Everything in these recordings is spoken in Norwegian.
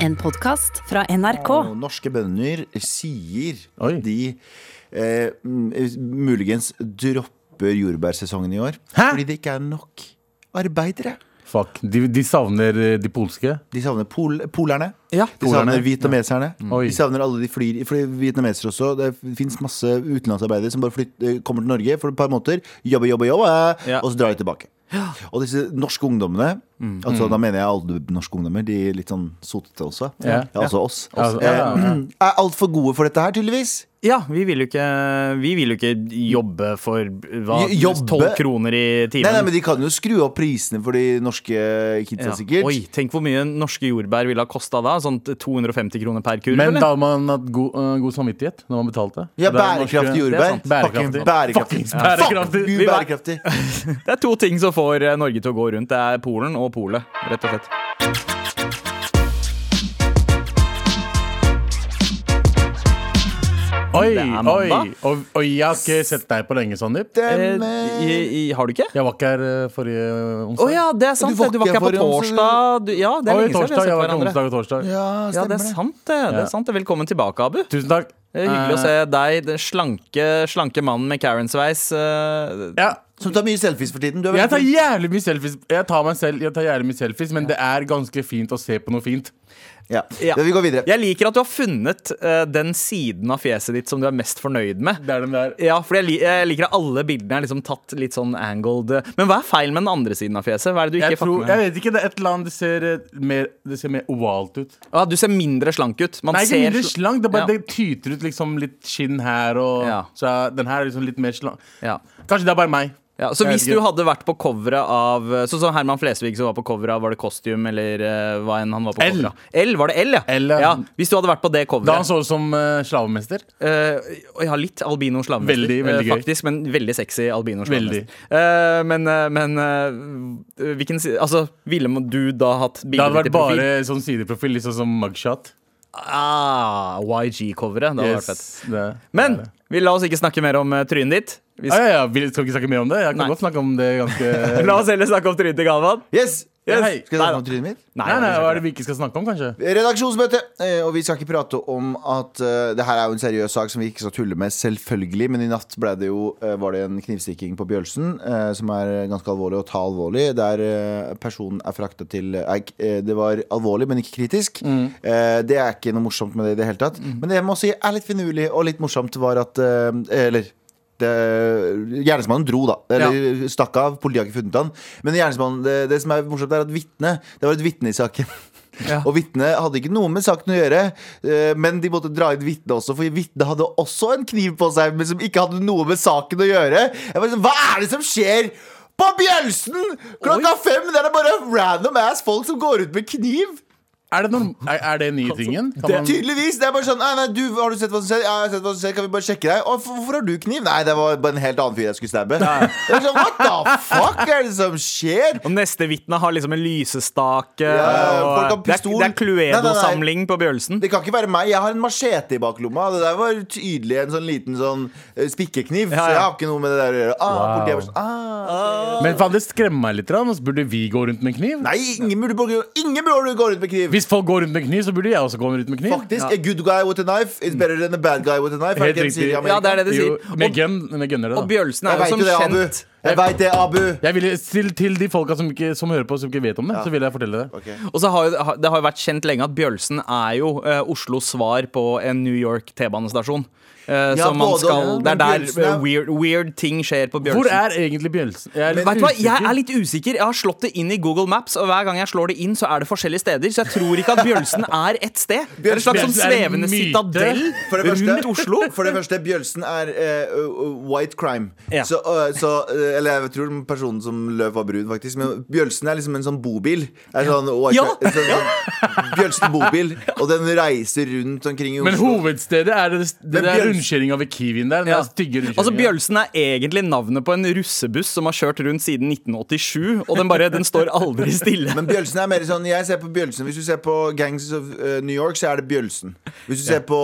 En podkast fra NRK. Og norske bønder sier Oi. de eh, muligens dropper jordbærsesongen i år. Hæ? Fordi det ikke er nok arbeidere. Fuck. De, de savner eh, de polske. De savner pol polerne. Ja. De Polerne. savner vietnameserne. Oi. De savner alle de flyr Fordi vietnamesere også. Det fins masse utenlandsarbeidere som bare flytter, kommer til Norge for et par måneder, jobber, jobber, jobber, Ja. og så drar de tilbake. Og disse norske ungdommene, altså da mener jeg alle norske ungdommer, de litt sånn sotete også, Ja. altså oss, Ja, oss ja, ja, ja. eh, er altfor gode for dette her, tydeligvis. Ja, vi vil jo ikke, vi vil jo ikke jobbe for hva, jobbe? 12 kroner i timen. Nei, nei, men De kan jo skru opp prisene for de norske kidsa, Ja. sikkert. Oi, tenk hvor mye norske jordbær ville ha kosta da. Sånn 250 kroner per kurv, Men eller? da hadde man hatt god, uh, god samvittighet når man betalte. Ja, er bærekraftig norske- jordbær. Er. Bærekraftig. Bærekraftig. Bærekraftig. Fuck you, bærekraftig. Det er to ting som får eh, Norge til å gå rundt. Det er Polen og Polet, rett og slett. Oi, Det er oi. Og, og jeg har ikke sett deg på lenge, Sandeep. Eh, har du ikke? Jeg var ikke her eh, forrige Å onsdag. ja, det er sant. Du var. Du var ikke her på torsdag. Du, ja, det er Oi, lenge siden vi har sett var hverandre. onsdag og torsdag. Ja, Ja, det er sant, det. det er sant. Velkommen tilbake, Abu. Tusen takk. Det er hyggelig å se Eh, deg, den slanke, slanke mannen med Karen-sveis. eh, Ja, Som tar mye selfies for tiden. Du jeg tar jævlig mye selfies. Jeg tar meg selv, jeg tar jævlig mye selfies Men det er ganske fint å se på noe fint. Ja. Ja. Vi går videre. Jeg liker at du har funnet uh, den siden av fjeset ditt som du er mest fornøyd med. Det er den der Ja, for jeg, li jeg liker at alle bildene er liksom tatt litt sånn angled. Men hva er feil med den andre siden av fjeset? Hva er det du ikke jeg, tror, med? jeg vet ikke, det er et eller annet Det ser eh, mer, det ser mer ovalt ut. Ah, du ser mindre slank ut. Man Nei, ikke mindre slank. Det, bare, Ja. det tyter ut liksom litt skinn her. Og, Ja. Så er- den her er liksom litt mer slank. Ja. Kanskje det er bare meg. Ja, så hvis du hadde vært på coveret av Sånn som Herman Flesvig som var på coveret av Var det Costume eller uh, hva enn han var på L. coveret av? L, var det L, ja? L, ja. Hvis du hadde vært på det Da han så ut som uh, slavemester. uh, Ja, litt albino slavemester. Veldig, veldig eh, gøy. faktisk, men veldig sexy albino slavemester. Eh, men eh, men eh, hvilken Altså, ville du da hatt Det hadde vært ditt i profil? bare sånn sideprofil, liksom som mugshot. Ah, YG-coveret. Det hadde vært fett. Yes, det, Men det det. vi la oss ikke snakke mer om eh, trynet ditt. Vi Ah, ja, ja. Vil- Skal vi ikke snakke mer om det? Jeg kan Nei. godt snakke om det ganske La oss heller snakke om trynet til Galvan. Yes! Yes. Hei. Skal jeg snakke om trynet mitt? Nei, nei, Hva er det vi ikke skal snakke om, kanskje? Redaksjonsmøte, eh, og vi skal ikke prate om at uh, det her er jo en seriøs sak som vi ikke skal tulle med, selvfølgelig. Men i natt ble det jo, uh, var det en knivstikking på Bjølsen, uh, som er ganske alvorlig å ta alvorlig. Der eh, personen er frakta til eh, eh, Det var alvorlig, men ikke kritisk. Eh, det er ikke noe morsomt med det i det hele tatt. Men det jeg må si er litt finurlig og litt morsomt, var at eh, Eller Gjerningsmannen dro, da. Eller stakk av. Politiet har ikke funnet han. Men gjerningsmannen, det, det som er morsomt, er at vitne, Det var et vitne i saken. Ja. Og vitnet hadde ikke noe med saken å gjøre, eh, men de måtte dra inn vitnet også, for vitnet hadde også en kniv på seg, men som ikke hadde noe med saken å gjøre. Jeg var liksom, Hva er det som skjer på Bjølsen klokka fem? Det er bare random ass folk som går ut med kniv. Er det, noen, er, er det nye tingen? Kan Det, man- tydeligvis. Det er bare sånn nei, nei, du, Har du sett hva som skjer? Ja, jeg har sett hva som skjer. Kan vi bare sjekke deg? Hvorfor har du kniv? Nei, det var bare en helt annen fyr jeg skulle stabbe. Det er sånn, What the fuck er det som skjer? Og neste vitne har liksom en lysestake. Ja, og folk har det er, pistol. det er. Cluedo-samling på Bjølsen. Det kan ikke være meg. Jeg har en machete i baklomma. Det der var tydelig en sånn liten sånn eh, spikkekniv. Ja, Så jeg har ikke noe med det der å gjøre. Ah, Wow. politiet bare sånn, ah. Men faen, det skremmer meg litt. Altså. Burde vi gå rundt med kniv? Nei, ingen burde, ingen burde gå rundt med kniv. Hvis folk går rundt med kniv, så burde jeg også gå rundt med kniv. Faktisk, A good guy with a knife is better than a bad guy with a knife. Helt riktig. Ja, det er det de Jo, sier. med Og, gun, med gunner, og. Bjølsen er jo som det, Abu. kjent Jeg vet det, Abu. Jeg ville, til, til de folka som, ikke, som hører på, som ikke vet om det, så vil jeg fortelle det. Okay. Og så har Det har jo vært kjent lenge at Bjølsen er jo uh, Oslos svar på en New York T-banestasjon. Eh, Ja, så man både- skal, det er der er- eh, weird, weird ting skjer på Bjølsen. Hvor er egentlig Bjølsen? Jeg er litt Vet hva, Jeg er litt usikker. Jeg har slått det inn i Google Maps, og hver gang jeg slår det inn, så er det forskjellige steder. Så jeg tror ikke at Bjølsen er ett sted. Det er en slags sånn Bjølsen er en svevende citadell rundt Oslo. For det første, Bjølsen er eh, uh, white crime. Ja. Så, uh, så, uh, eller jeg tror personen som løp var brun, faktisk. Men Bjølsen er liksom en sånn bobil. Er sånn, white Ja. sånn, sånn, Bjølsen bobil. Og den reiser rundt omkring i Oslo. Men hovedstedet er det, det, det er rundkjøringa ved Kiwien der. Ja. stygge. Altså Bjølsen er egentlig navnet på en russebuss som har kjørt rundt siden 1987, og den bare, den står aldri stille. Men Bjølsen er mer sånn Jeg ser på Bjølsen Hvis du ser på Gangs of uh, New York, så er det Bjølsen. Hvis du ser på,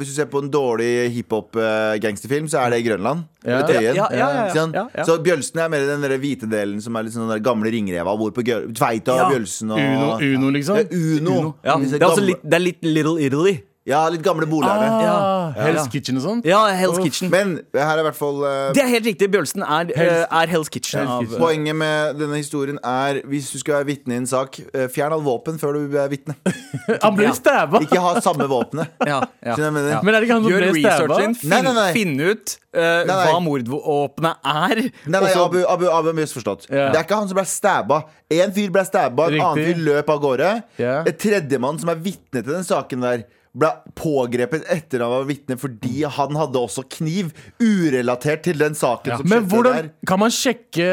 hvis du ser på en dårlig hiphop-gangsterfilm, så er det Grønland. Ja. Ja, ja, ja, ja. Ja, ja. Så Bjølsen er mer den der hvite delen som er litt sånn den gamle ringreva. Bor på Tveita, Ja. Bjølsen og Uno, Uno liksom. Ja, Uno. Ja, Disse det er også litt, det er litt Little Italy. Ja, litt gamle boligerne. Ah, Ja. Hell's Ja. Kitchen og sånt? Ja, Hell's Kitchen. Men her er i hvert fall uh, Det er helt riktig. Bjølsen er, eh, er Hell's Kitchen. Hell's Av, Poenget med denne historien er hvis du skal være vitne i en sak, uh, fjern all våpen før du er vitne. Han ble Ja. stabba! Ikke ha samme våpenet. ja, ja. Men er det ikke han som blir ble finn, Nei, nei, nei. finn ut Uh, nei. hva mordvåpenet er. Nei, nei, Abu, Abu, Abu har misforstått. Yeah. Det er ikke han som ble stabba. En fyr ble stabba, en annen fyr løp av gårde. Yeah. Et tredjemann som er vitne til den saken der, ble pågrepet etter han var vitne fordi han hadde også kniv. Urelatert til den saken som Men skjedde hvordan der. Kan man sjekke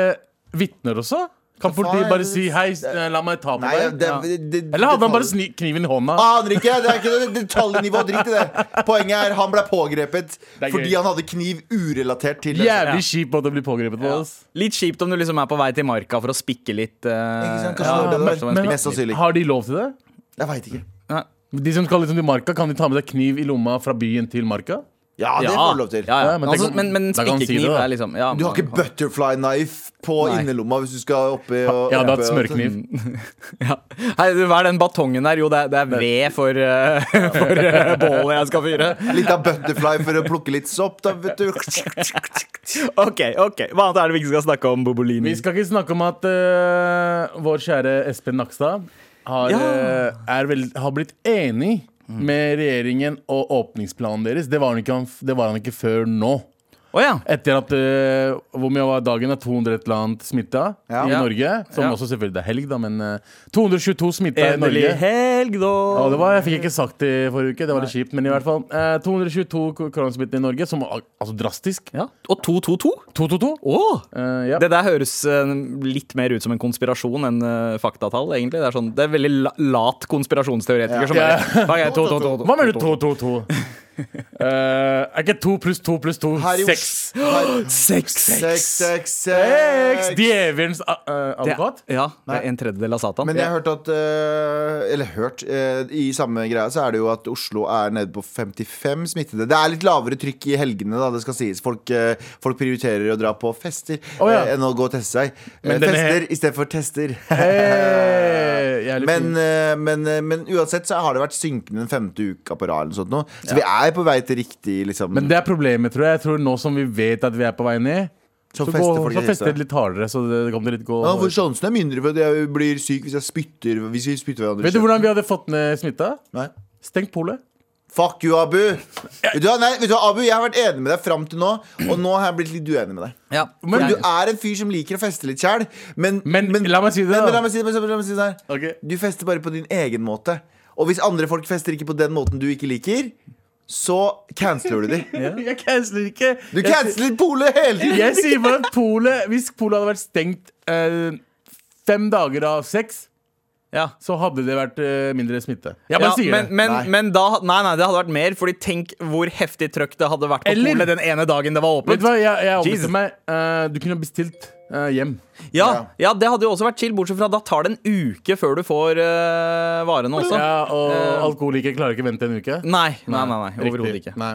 vitner også? Kan politiet bare si 'hei, eh, la meg ta på Nei, deg'? det, Ja. det, det, Eller hadde han bare sni kniven i hånda? Aner ikke! Det er ikke det detaljnivå. Drit i det. Poenget er han ble pågrepet fordi han hadde kniv urelatert til den Jævlig kjip måte å bli pågrepet på. Ja. Litt kjipt om du liksom er på vei til marka for å spikke litt. Uh, Ikke sant? Ja, det var det kanskje der. det var en Mest spikk- sannsynlig. Har de lov til det? Jeg veit ikke. Ja. De som skal liksom til marka, kan de ta med seg kniv i lomma fra byen til marka? Ja, det får du lov til. Ja, ja. Men Men, altså, men, men si spikkekniv det, da. er liksom ja, Du har ikke butterfly knife på Nei. innerlomma hvis du skal oppi og Ja, du har hatt smørkniv. ja. Hei, du, Hva er den batongen der? Jo, det er, det er ved for, uh, for uh, bålet jeg skal fyre. Litt av butterfly for å plukke litt sopp, da, vet du. Ok, ok Hva annet er det vi ikke skal snakke om, Bobolini? Vi skal ikke snakke om at uh, vår kjære Espen Nakstad har, Ja. eh, vel, har blitt enig med regjeringen og åpningsplanen deres. Det var han ikke, det var han ikke før nå. Å ja. Etter at uh, Hvor mye var dagen? er 200 et eller annet smitta Ja. i Ja. Norge. Som Ja. også selvfølgelig det er helg, da, men uh, 222 smitta i Endelig Norge. helg, da. Ja, det var, jeg fikk ikke sagt det i forrige uke, det var litt kjipt. Men i hvert fall Uh, 222 ko- koronasmittede i Norge, som altså drastisk. Ja. Og 222? 222. Å! Eh, ja. Det der høres eh, litt mer ut som en konspirasjon enn eh, faktatall, egentlig. Det er, sånn, det er veldig la lat konspirasjonsteoretiker som er Hva mener du 222? Eh, er ikke to pluss to pluss 2 Her i 6? Os- her- Seks! Seks, seks, Seks! Djevelens uh, Det, advokat? ja, det er en tredjedel av Satan. Men jeg har hørt at uh, Eller hørt uh, I samme greia så er det jo at Oslo er nede på 55 smittede. Det er litt lavere trykk i helgene, da, det skal sies. Folk, eh, folk prioriterer å dra på fester oh, ja. eh, enn å gå og teste seg. Eh, Men her- istedenfor tester. Hey, Men, eh, men, eh, men uansett så har det vært synkende den femte uka på rad. eller sånt nå. Så vi er på vei til riktig liksom, Men det er problemet, tror jeg. Jeg tror Nå som vi vet at vi er på vei ned, Så så, fester gå, folk så fester det litt hardere. Så det kommer det litt gå ja, for Sjansen er mindre for at jeg blir syk hvis jeg spytter Hvis vi spytter hverandre. Vet du hvordan vi hadde fått ned smitta? Nei. Stengt polet. Fuck you, Abu! Vet du? Nei, vet du Abu, Jeg har vært enig med deg fram til nå, og nå har jeg blitt litt uenig med deg. Ja. Men- du er en fyr som liker å feste litt sjæl, men, Men la meg si det, men, da. men la meg si det, men la meg si det her. Ok. Du fester bare på din egen måte. Og hvis andre folk fester ikke på den måten du ikke liker, så canceler du de. Jeg canceler ikke. Du Jeg- canceler polet hele tiden! Jeg sier bare at polet Hvis polet hadde vært stengt eh, fem dager av seks, Ja. så hadde det vært eh, mindre smitte. Jeg bare Ja, sier men, det. men, Nei. men da Nei, nei, det hadde vært mer, Fordi tenk hvor heftig trøkk det hadde vært på Eller- polet den ene dagen det var Vet åpent. du hva, jeg, jeg Jesus. ombestemte meg. Eh, du kunne bestilt eh, hjem. Ja, ja, det hadde jo også vært chill, bortsett fra da tar det en uke før du får uh, varene også. Ja, og uh, alkoholikere klarer ikke å vente en uke. Nei, nei, nei, nei overhodet ikke. Nei.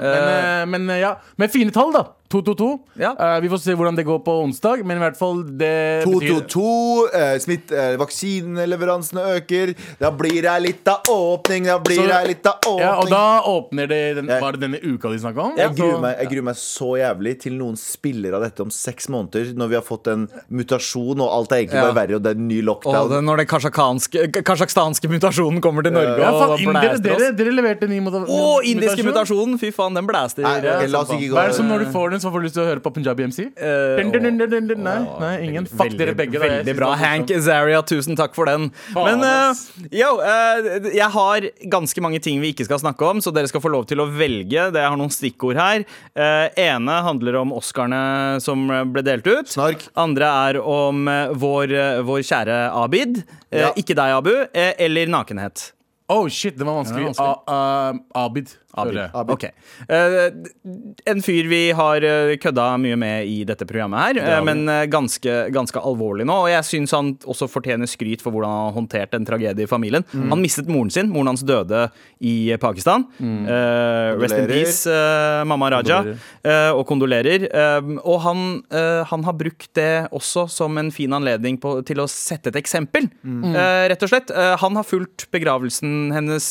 Men, men ja, med fine tall, da. 222. Ja. Eh, vi får se hvordan det går på onsdag, men i hvert fall det betyr 222, eh, smitt, eh, vaksineleveransene øker. Da blir det litt av åpning, da blir Så- det litt av åpning. ja, og da åpner det den, Ja. Var det denne uka de snakka om? Jeg gruer, meg, jeg gruer meg så jævlig til noen spiller av dette om seks måneder, når vi har fått en mutasjon, og alt er egentlig Ja. bare verre, og det er en ny og lockdown. det, når den kasjakstanske, kasjakstanske mutasjonen kommer til Norge Ja, og indere, blæster dere, oss dere leverte ny mutasjon. Å, indiske mutasjon. mutasjonen! Fy faen, den blæster. Nei, okay, la oss ikke gå Hva er det som når du får den, så får du lyst til å høre på Punjabi MC? Eh. Nei, nei, ingen. Fuck veldig- dere begge. Veldig bra. Hank morsomt. Azaria, tusen takk for den. Faen, Men eh, yo, eh, jeg har ganske mange ting vi ikke skal snakke om, så dere skal få lov til å velge. Det Jeg har noen stikkord her. Eh, ene handler om Oscarene som ble delt ut. Snark. Andre er om vår, vår kjære Abid. Ja. Ikke deg, Abu. eller nakenhet. Oh shit, det var vanskelig. Det var vanskelig. A- uh, Abid. Abid. føler jeg. Abid. Ok. Eh, en fyr vi har eh, kødda mye med i dette programmet her, eh, men ganske, ganske alvorlig nå. Og jeg syns han også fortjener skryt for hvordan han har håndtert en tragedie i familien. Mm. Han mistet moren sin. Moren hans døde i Pakistan. Mm. Rest in peace, mamma Raja. eh, og kondolerer. Og han, han har brukt det også som en fin anledning på, til å sette et eksempel. Mm. Rett og slett. Han har fulgt begravelsen hennes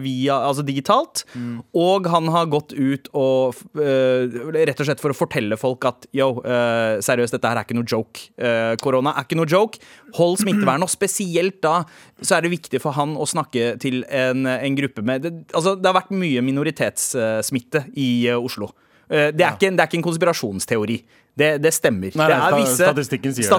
via, altså digitalt. Mm. Og han har gått ut og eh, rett og slett for å fortelle folk at yo, eh, seriøst, dette her er ikke noe joke. Eh, korona er ikke noe joke. Hold smittevern. Og spesielt da så er det viktig for han å snakke til en, en gruppe med det, Altså, det har vært mye minoritetssmitte i eh, Oslo. Eh, det, er ikke, det er ikke en konspirasjonsteori. Det, det stemmer. Nei, det nei, er visse, statistikken sier det,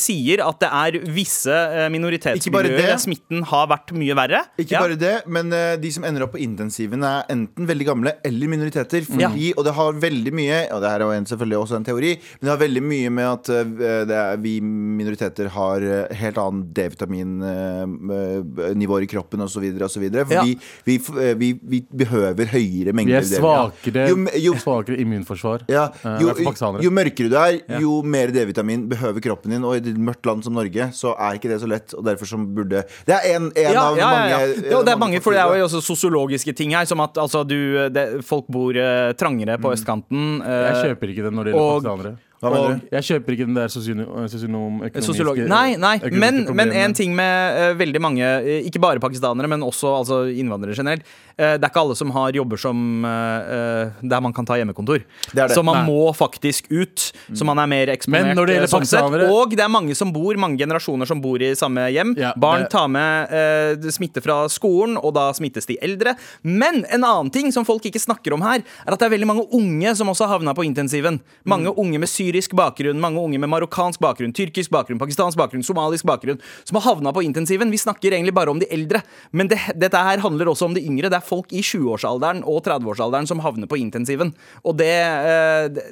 sier at det er visse eh, minoritetsmiljøer der smitten har vært mye verre. Ikke Ja. bare det, men eh, de som ender opp på intensiven, er enten veldig gamle eller minoriteter. Ja. Og det har veldig mye Og det her er selvfølgelig også en teori, men det har veldig mye med at eh, det er, vi minoriteter har helt annen D-vitaminnivåer i kroppen osv. osv. For Ja. vi, vi, vi, vi behøver høyere Vi mengder er svakere, Jo, jo, svakere immunforsvar. ja, jo, jo, jo mørkere du er, jo mer D-vitamin behøver kroppen din. Og i et mørkt land som Norge så er ikke det så lett. Og derfor som burde Det er en, en ja, av ja, mange ja, ja. Jo, det er mange, for det er jo også sosiologiske ting her, som at altså, du, det, folk bor uh, trangere på østkanten. Uh, Jeg kjøper ikke det når det gjelder pakistanere. Hva mener Og jeg kjøper ikke den der sosionom- sosionomøkonomiske Sosiolog. Nei, nei, men, men en ting med uh, veldig mange, uh, ikke bare pakistanere, men også altså, innvandrere generelt. uh, det er ikke alle som har jobber som eh, eh, der man kan ta hjemmekontor. Det er det. Så man Nei. må faktisk ut, så man er mer eksponert. Men når det eh, gjelder sånn pakistanere- Og det er mange som bor, mange generasjoner som bor i samme hjem. Ja, Barn det- tar med eh, smitte fra skolen, og da smittes de eldre. Men en annen ting som folk ikke snakker om her, er at det er veldig mange unge som også havna på intensiven. Mange unge med syrisk bakgrunn, mange unge med marokkansk bakgrunn, tyrkisk bakgrunn, pakistansk bakgrunn, somalisk bakgrunn, som har havna på intensiven. Vi snakker egentlig bare om de eldre. Men det, dette her handler også om de yngre. Det er folk i 20-årsalderen og 30-årsalderen som havner på intensiven. Og eh, det,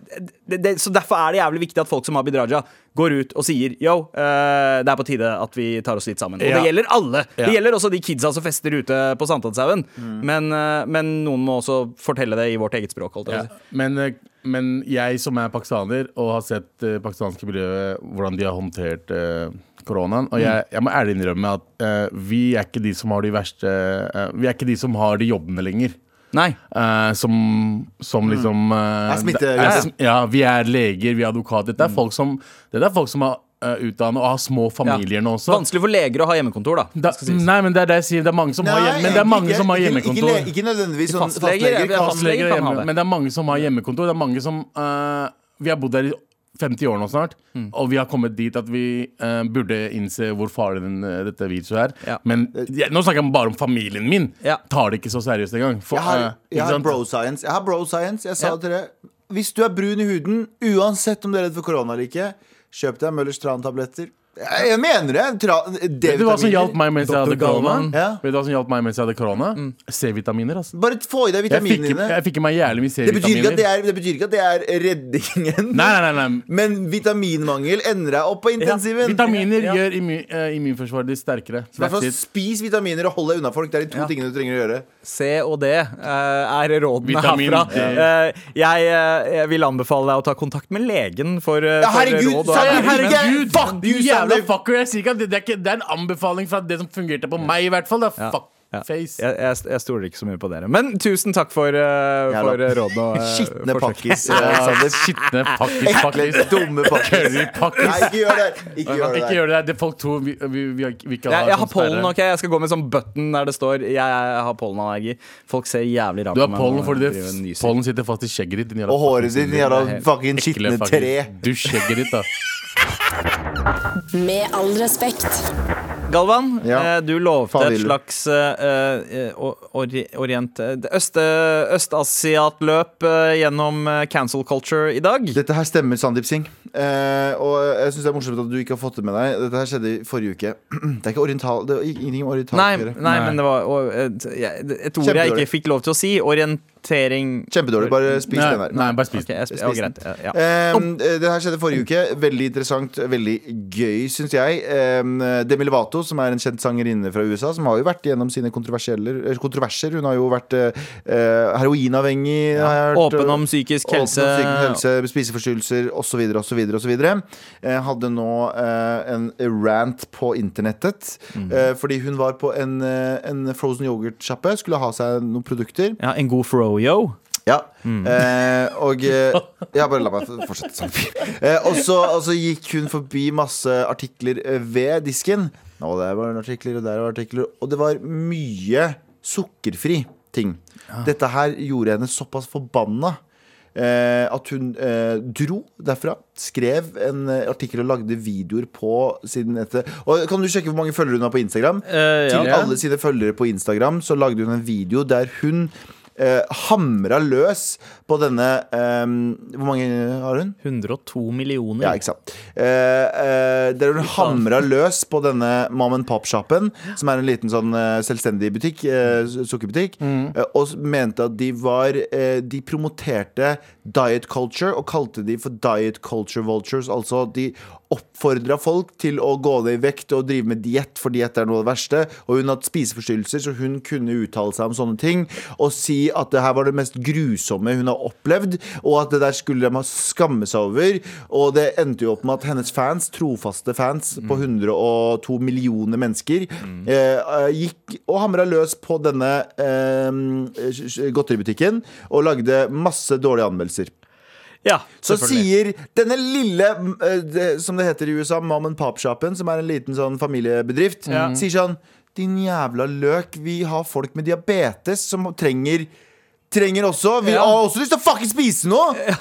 det, det Så derfor er det jævlig viktig at folk som Abid Raja går ut og sier yo, eh, det er på tide at vi tar oss litt sammen. Og Ja. det gjelder alle. Det gjelder også de kidsa som fester ute på Sankthanshaugen. Men, eh, men noen må også fortelle det i vårt eget språk. Holdt jeg på å Ja. si. Men, eh, men jeg som er pakistaner og har sett uh, pakistanske miljøet, hvordan de har håndtert eh, koronaen Og jeg, jeg må ærlig innrømme at eh, vi er ikke de som har de verste eh, Vi er ikke de som har de jobbene lenger. Nei. Uh, som, som liksom uh, Er smitte- er- Ja, vi er leger, vi er advokater. Dette er folk som, det er folk som har uh, utdannet og har små familier nå også. Vanskelig for leger å ha hjemmekontor, da. Da, nei, men det er det jeg sier. Det er mange som har, hjem, men det er mange ikke, som har hjemmekontor. ikke, ikke nødvendigvis sånn Fastleger, fastleger. ja, fastleger. Fastleger hjemme, men det er mange som har hjemmekontor. Det er mange som eh, Vi har bodd der i 50 år nå snart, Mm. og vi har kommet dit at vi uh, burde innse hvor farlig den, uh, dette viruset er. Ja. Men ja, nå snakker jeg bare om familien min. Ja. Tar det ikke så seriøst engang. For, Jeg har, eh, jeg har bro science. Jeg har bro science. Jeg sa Ja. til dere Hvis du er brun i huden, uansett om du er redd for korona eller ikke, kjøp deg Møllers Tran-tabletter. Jeg, mener det. Tra, Vet du hva som hjalp meg mens jeg hadde korona? Ja. Vet du hva som hjalp meg mens jeg hadde korona? C-vitaminer. altså Bare få i deg Jeg fikk, vitaminene jeg fikk i meg jævlig mye Det betyr, ikke at det, C-vitaminer. er, det betyr ikke at det er reddingen. Nei, nei, nei, nei. Men vitaminmangel ender deg opp på intensiven. Vitaminer Ja. gjør immu, uh, immunforsvaret ditt sterkere. Spis vitaminer og hold deg unna folk. Det er de to Ja. tingene du trenger å gjøre. C og D uh, er rådene Vitamin herfra. Eh, jeg, jeg vil anbefale deg å ta kontakt med legen for, Ja, for herregud, råd. sa Og, jeg- Herregud! Fuck you, jævla fucker! Jeg sier ikke at det, det, er ikke, det er en anbefaling fra det som fungerte på meg, i hvert fall. Da. Ja. Fuck. Ja. fuckface. jeg, jeg, jeg stoler ikke så mye på dere. Men tusen takk for, uh, for eh, rådene. Uh, Skitne pakkis. Ja, eh, Skitne pakkis, pakkis. dumme pakkis. Nei, ikke gjør det. Ikke gjør det. Ikke gjør det. Det er folk tror vi, vi, vi, vi ikke Jeg, har jeg har sånn pollen, ok? Jeg skal gå med sånn button der det står Jeg, jeg har pollenallergi. Folk ser jævlig rart Du har på meg pollen når fordi det, pollen sitter fast i skjegget ditt. Og håret ditt, jævla fucking skitne tre. Du skjegget ditt, da. Med all respekt. Galvan, Ja. eh, du lovte et slags uh, eh, orient... Øst, Østasiatløp uh, gjennom cancel culture i dag. Dette her stemmer, Sandeep Singh. Uh, og jeg syns det er morsomt at du ikke har fått det med deg. Dette her skjedde i forrige uke. Det er ikke oriental Det er ingenting med oriental Nei, nei, Nei. men det var et, et ord jeg ikke fikk lov til å si. Orient, Prioritering Kjempedårlig. Bare spis Nei, den her. nei, bare spis Ok, den. jeg, ja, Spis den. greit. Ja. Um, det her skjedde forrige uke. Veldig interessant, veldig gøy, syns jeg. Um, Demi Lovato, som er en kjent sangerinne fra USA, som har jo vært gjennom sine kontroverser. Hun har jo vært uh, heroinavhengig. har jeg hørt, Åpen om psykisk helse. åpen om psykisk helse, spiseforstyrrelser osv. osv. osv. Hadde nå uh, en rant på internettet Mm. uh, fordi hun var på en, en frozen yoghurt-sjappe, skulle ha seg noen produkter. Ja, en god froyo. Ja. Eh, og eh, Ja, bare la meg fortsette sånn. Eh, og, så, gikk hun forbi masse artikler eh, ved disken. Og der var det artikler, og der var det artikler. Og det var mye sukkerfri ting. Dette her gjorde henne såpass forbanna. Eh, at hun eh, dro derfra, skrev en artikkel og lagde videoer på sin etter Og Kan du sjekke hvor mange følgere hun har på Instagram? Ja. Til alle sine følgere på Instagram så lagde hun en video der hun eh, hamra løs på denne eh, Hvor mange har hun? 102 millioner. Ja, ikke sant. Eh, eh, der hun hamra løs på denne mom and pop-sjappen, som er en liten sånn eh, selvstendig butikk, eh, sukkerbutikk, eh, og mente at de var eh, De promoterte diet culture og kalte de for diet culture vultures. Altså de oppfordra folk til å gå ned i vekt og drive med diett, for diett er noe av det verste. Og hun har hatt spiseforstyrrelser, så hun kunne uttale seg om sånne ting og si at det her var det mest grusomme hun har opplevd, og at det der skulle de ha skamme seg over. Og det endte jo opp med at hennes fans, trofaste fans på 102 millioner mennesker, eh, eh, gikk og hamra løs på denne eh, godteributikken og lagde masse dårlige anmeldelser. Ja, Så sier denne lille, eh, som det heter i USA, mom and pop-shoppen, som er en liten sånn familiebedrift, sier sånn Din jævla løk, vi har folk med diabetes som trenger Trenger også Vi Ja. har også lyst til å fucking spise noe!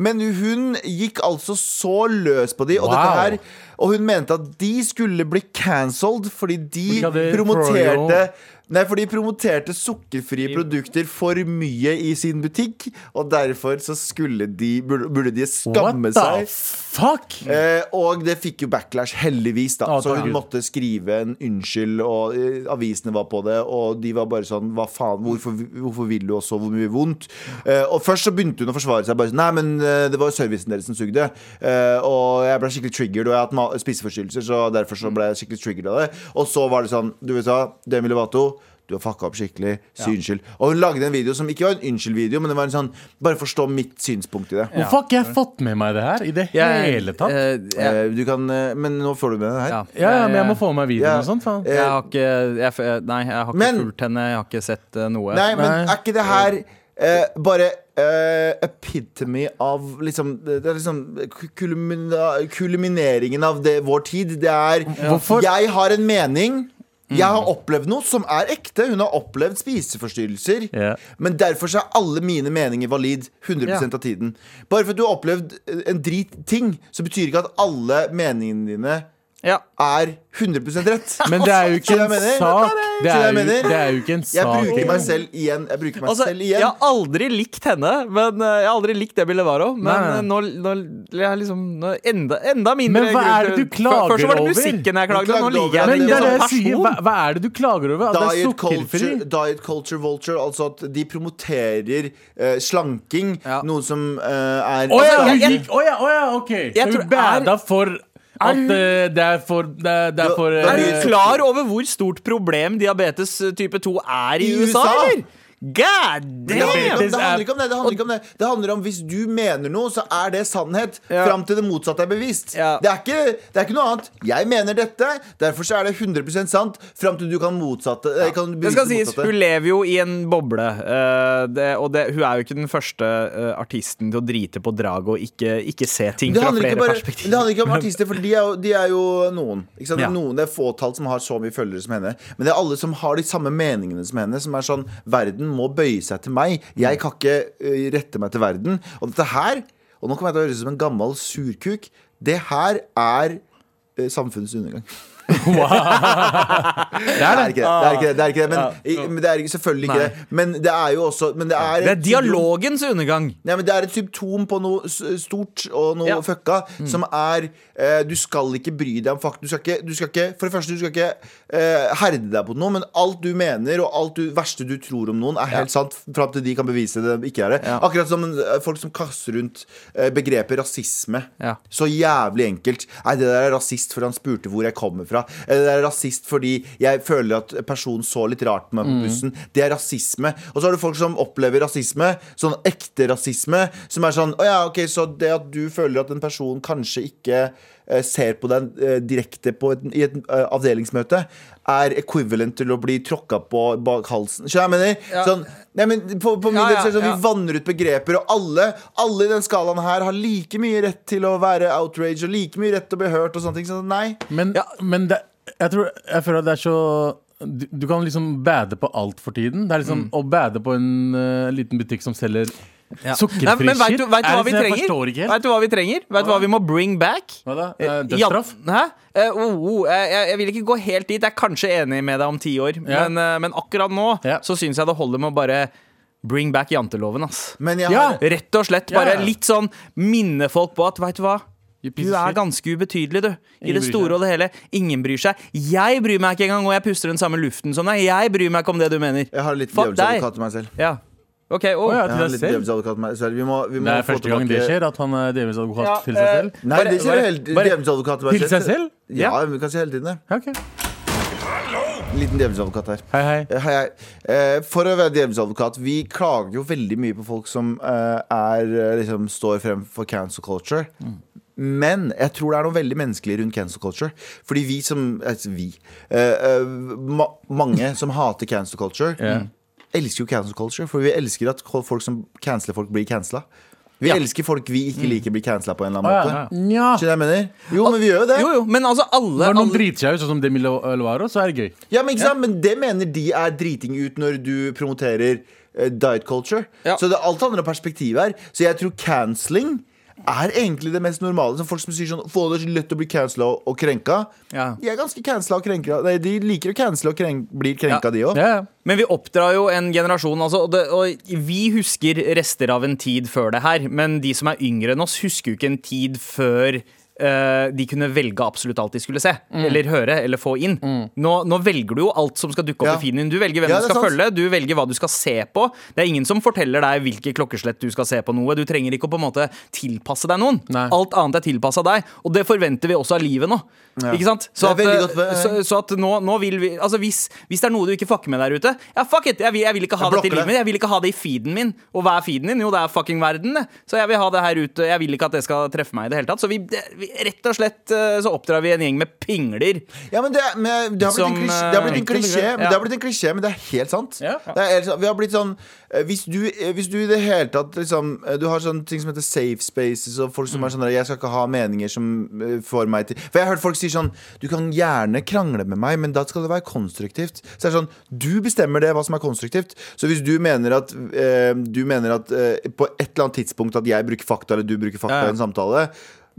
Men hun gikk altså så løs på de, og, Wow. her, og hun mente at de skulle bli cancelled fordi de promoterte. Nei, for de promoterte sukkerfrie produkter for mye i sin butikk, og derfor så skulle de burde, burde de skamme What seg. fuck? Eh, og det fikk jo backlash, heldigvis. da Oh, Så hun måtte skrive en unnskyld, og eh, avisene var på det. Og de var bare sånn Hva faen, hvorfor, hvorfor vil du også hvor mye vondt? Eh, og først så begynte hun å forsvare seg. Bare sånn, Nei, men eh, det var jo servicen deres som sugde. Eh, og jeg ble skikkelig triggered, og jeg har hatt spiseforstyrrelser, så derfor så ble jeg skikkelig triggered av det. Og så var det sånn, du vet hva, Demi Lovato. Du har fucka opp skikkelig. Si unnskyld. Og hun lagde en video som ikke var en unnskyld-video, men det var en sånn Bare forstå mitt synspunkt i det. Hvorfor har ikke jeg fått med meg det her i det Jeg- hele tatt? eh, Eh, Du kan, eh, men nå får du med det her. ja, ja, ja, men jeg må få med meg videoen Ja. og sånt. Faen. Eh, jeg har ikke jeg, f- Nei, jeg har ikke Men- fulgt henne. Jeg har ikke sett eh, noe. Nei, men Nei. er ikke det her eh, bare eh, epitome av liksom Det er liksom kulmina, kulmineringen av det, vår tid. Det er Hvorfor? Jeg har en mening. Jeg har opplevd noe som er ekte. Hun har opplevd spiseforstyrrelser. Ja. Men derfor så er alle mine meninger valid 100 Ja. av tiden. Bare for at du har opplevd en drit ting, så betyr ikke at alle meningene dine Ja. er 100 rett. Men det er jo ikke en sak. Det er jo, det er jo ikke en sak. Jeg bruker meg selv igjen. Jeg meg Altså, selv jeg har aldri likt henne, men eh, jeg har aldri likt det Lovato. Men Nei, nei. eh, nå, nå jeg liksom nå enda, enda mindre Men hva er det du klager over? Først var det musikken jeg klagde over. Nå liker jeg det det er som person. sier. Hva, hva er det du klager over? At det er Diet sukkerfri? culture, diet culture vulture, altså at de promoterer uh, slanking, Ja. noe som uh, er Å ja, Altså, hun gikk Å ja, oh, ja, OK. Så tror- hun bada for at uh, det er for Det er, det er for eh, Er du klar over hvor stort problem diabetes eh, type 2 er i, I USA, USA? eller? God Det handler, damn! det handler ikke om det. Det handler ikke om det Det handler om hvis du mener noe, så er det sannhet. Ja. Fram til det motsatte er bevist. Ja. Det, er ikke, det er ikke noe annet. Jeg mener dette, derfor så er det 100 sant. Fram til du kan motsatte ja. kan Det skal sies, motsatte. Hun lever jo i en boble. Uh, det, og det, hun er jo ikke den første uh, artisten til å drite på draget og ikke, ikke se ting fra flere bare, men perspektiver. det handler ikke om artister, for de er jo, de er jo noen. Ikke sant? Det, Ja. er noen. det er fåtall som har så mye følgere som henne. Men det er alle som har de samme meningene som henne. Som er sånn Verden må bøye seg til meg. Jeg kan ikke rette meg til verden. Og dette her, og nå kommer jeg til å høres ut som en gammel surkuk, det her er samfunnets undergang. Det er ikke det. Det er ikke det, det, er ikke det. Men, men det er selvfølgelig ikke Nei. det. Men det er jo også men det er, Det er dialogens undergang. Nei, men Det er et symptom på noe stort og noe Ja. fucka, som er eh, Du skal ikke bry deg om fakta. Du skal ikke, du skal ikke, for det første, du skal ikke eh, herde deg på noe, men alt du mener, og alt du, verste du tror om noen, er helt sant fram til de kan bevise det ikke er det. Akkurat som eh, folk som kaster rundt eh, begrepet rasisme. Så jævlig enkelt. Nei, det der er rasist fordi han spurte hvor jeg kommer fra. Eller det er rasist fordi jeg føler at personen så litt rart på meg på bussen. Det er rasisme. Og så har du folk som opplever rasisme, sånn ekte rasisme, som er sånn Å ja, ok, så det at du føler at en person kanskje ikke ser på deg eh, direkte på et, i et eh, avdelingsmøte, er equivalent til å bli tråkka på bak halsen. Skjønner du hva jeg mener? Ja. Sånn, nei, men på, på min Ja, del sånn, ja. vi vanner ut begreper, og alle, alle i den skalaen her har like mye rett til å være outrage og like mye rett til å bli hørt og sånne ting. Så nei. Men, Ja. men det, jeg, tror, jeg føler at det er så du, du kan liksom bade på alt for tiden. Det er liksom Å bade på en uh, liten butikk som selger Ja. sukkerfri Nei, men vet du, vet du hva vi trenger? Vet du hva vi trenger? Vet du hva vi må bring back? Hva da? Eh, Ja, Dødsstraff? Hæ? Eh, oh, oh, eh, jeg, jeg vil ikke gå helt dit. Jeg er kanskje enig med deg om ti år, Ja. men, eh, men akkurat nå Ja. så syns jeg det holder med å bare bring back janteloven. ass Men jeg Ja. har Rett og slett bare ja. litt sånn minne folk på at veit du hva? Du er ganske ubetydelig, du. I Ingen det store og det hele. Ingen bryr seg. Jeg bryr meg ikke engang, og jeg puster den samme luften som deg. Jeg bryr meg ikke om det du mener. Jeg har litt Fuck deg. djevelsadvokat til meg selv. Ja. OK, oh. Oh, ja, til litt selv? Vi må, vi må Det er første gang det skjer, at han er djevelens advokat Ja, til seg eh, selv. Nei, Bare- det skjer bare- djevelens advokat til seg selv? Ja, vi kan si hele tiden det. Ja, ok. Liten djevelsadvokat her. Hei, hei. Eh, Hei, hei. Eh, For å være djevelsadvokat, vi klager jo veldig mye på folk som eh, er, liksom, står frem for cancel culture. Men jeg tror det er noe veldig menneskelig rundt cancel culture. Fordi vi som altså vi eh, eh, ma Mange som hater cancel culture, Ja. Elsker jo cancel culture. For vi elsker at folk som canceler folk, blir cancela. Vi Ja. elsker folk vi ikke liker, blir cancela på en eller annen ja. måte. Ja, ja. jeg mener? Jo, men vi gjør jo det. Jo, jo, men altså alle, Når noen alle driter seg ut, sånn som Demi Lovaro, så er det gøy. Ja, men, ikke sant? men det mener de er driting ut når du promoterer uh, diet culture. Ja. Så det er alt handler om perspektiv her. Så jeg tror canceling er egentlig det mest normale. Som folk som sier sånn Få det så lett å bli cancela og, og krenka. Ja. De er ganske cancela og krenka. Nei, de liker å cancele og krenk, blir krenka, Ja. de òg. Ja, ja. Men vi oppdrar jo en generasjon, altså, og, det, og vi husker rester av en tid før det her. Men de som er yngre enn oss, husker jo ikke en tid før eh, de kunne velge absolutt alt de skulle se. Mm. Eller høre, eller få inn. Nå, nå velger du jo alt som skal dukke opp Ja. i feeden din. Du velger hvem Ja, du skal sant. følge, du velger hva du skal se på. Det er ingen som forteller deg hvilke klokkeslett du skal se på noe. Du trenger ikke å på en måte tilpasse deg noen. Nei. Alt annet er tilpassa deg, og det forventer vi også av livet nå. Ja. Ikke sant? Så at, eh, så, så at nå, nå vil vi Altså hvis, hvis det er noe du ikke fucker med der ute, ja fuck it! Jeg vil, jeg vil ikke ha Jeg dette i livet mitt. Jeg vil ikke ha det i feeden min. Og hva er feeden din? Jo, det er fucking verden. Så jeg vil ha det her ute. Jeg vil ikke at det skal treffe meg i det hele tatt. Så vi, vi rett og slett eh, så oppdrar vi en gjeng med pingler. Ja, men det, men det har blitt Som, en klisjé, det har blitt en eh, klisjé, men, ja. det har blitt en klisjé, men det er helt sant. Ja. Vi har blitt sånn hvis du, eh, hvis du i det hele tatt liksom, eh, Du har sånne ting som heter safe spaces, og folk som er sånn Jeg skal ikke ha meninger som eh, får meg til For jeg har hørt folk si sånn Du kan gjerne krangle med meg, men da skal det være konstruktivt. Så det er sånn Du bestemmer det, hva som er konstruktivt. Så hvis du mener at eh, Du mener at eh, på et eller annet tidspunkt at jeg bruker fakta, eller du bruker fakta ja. i en samtale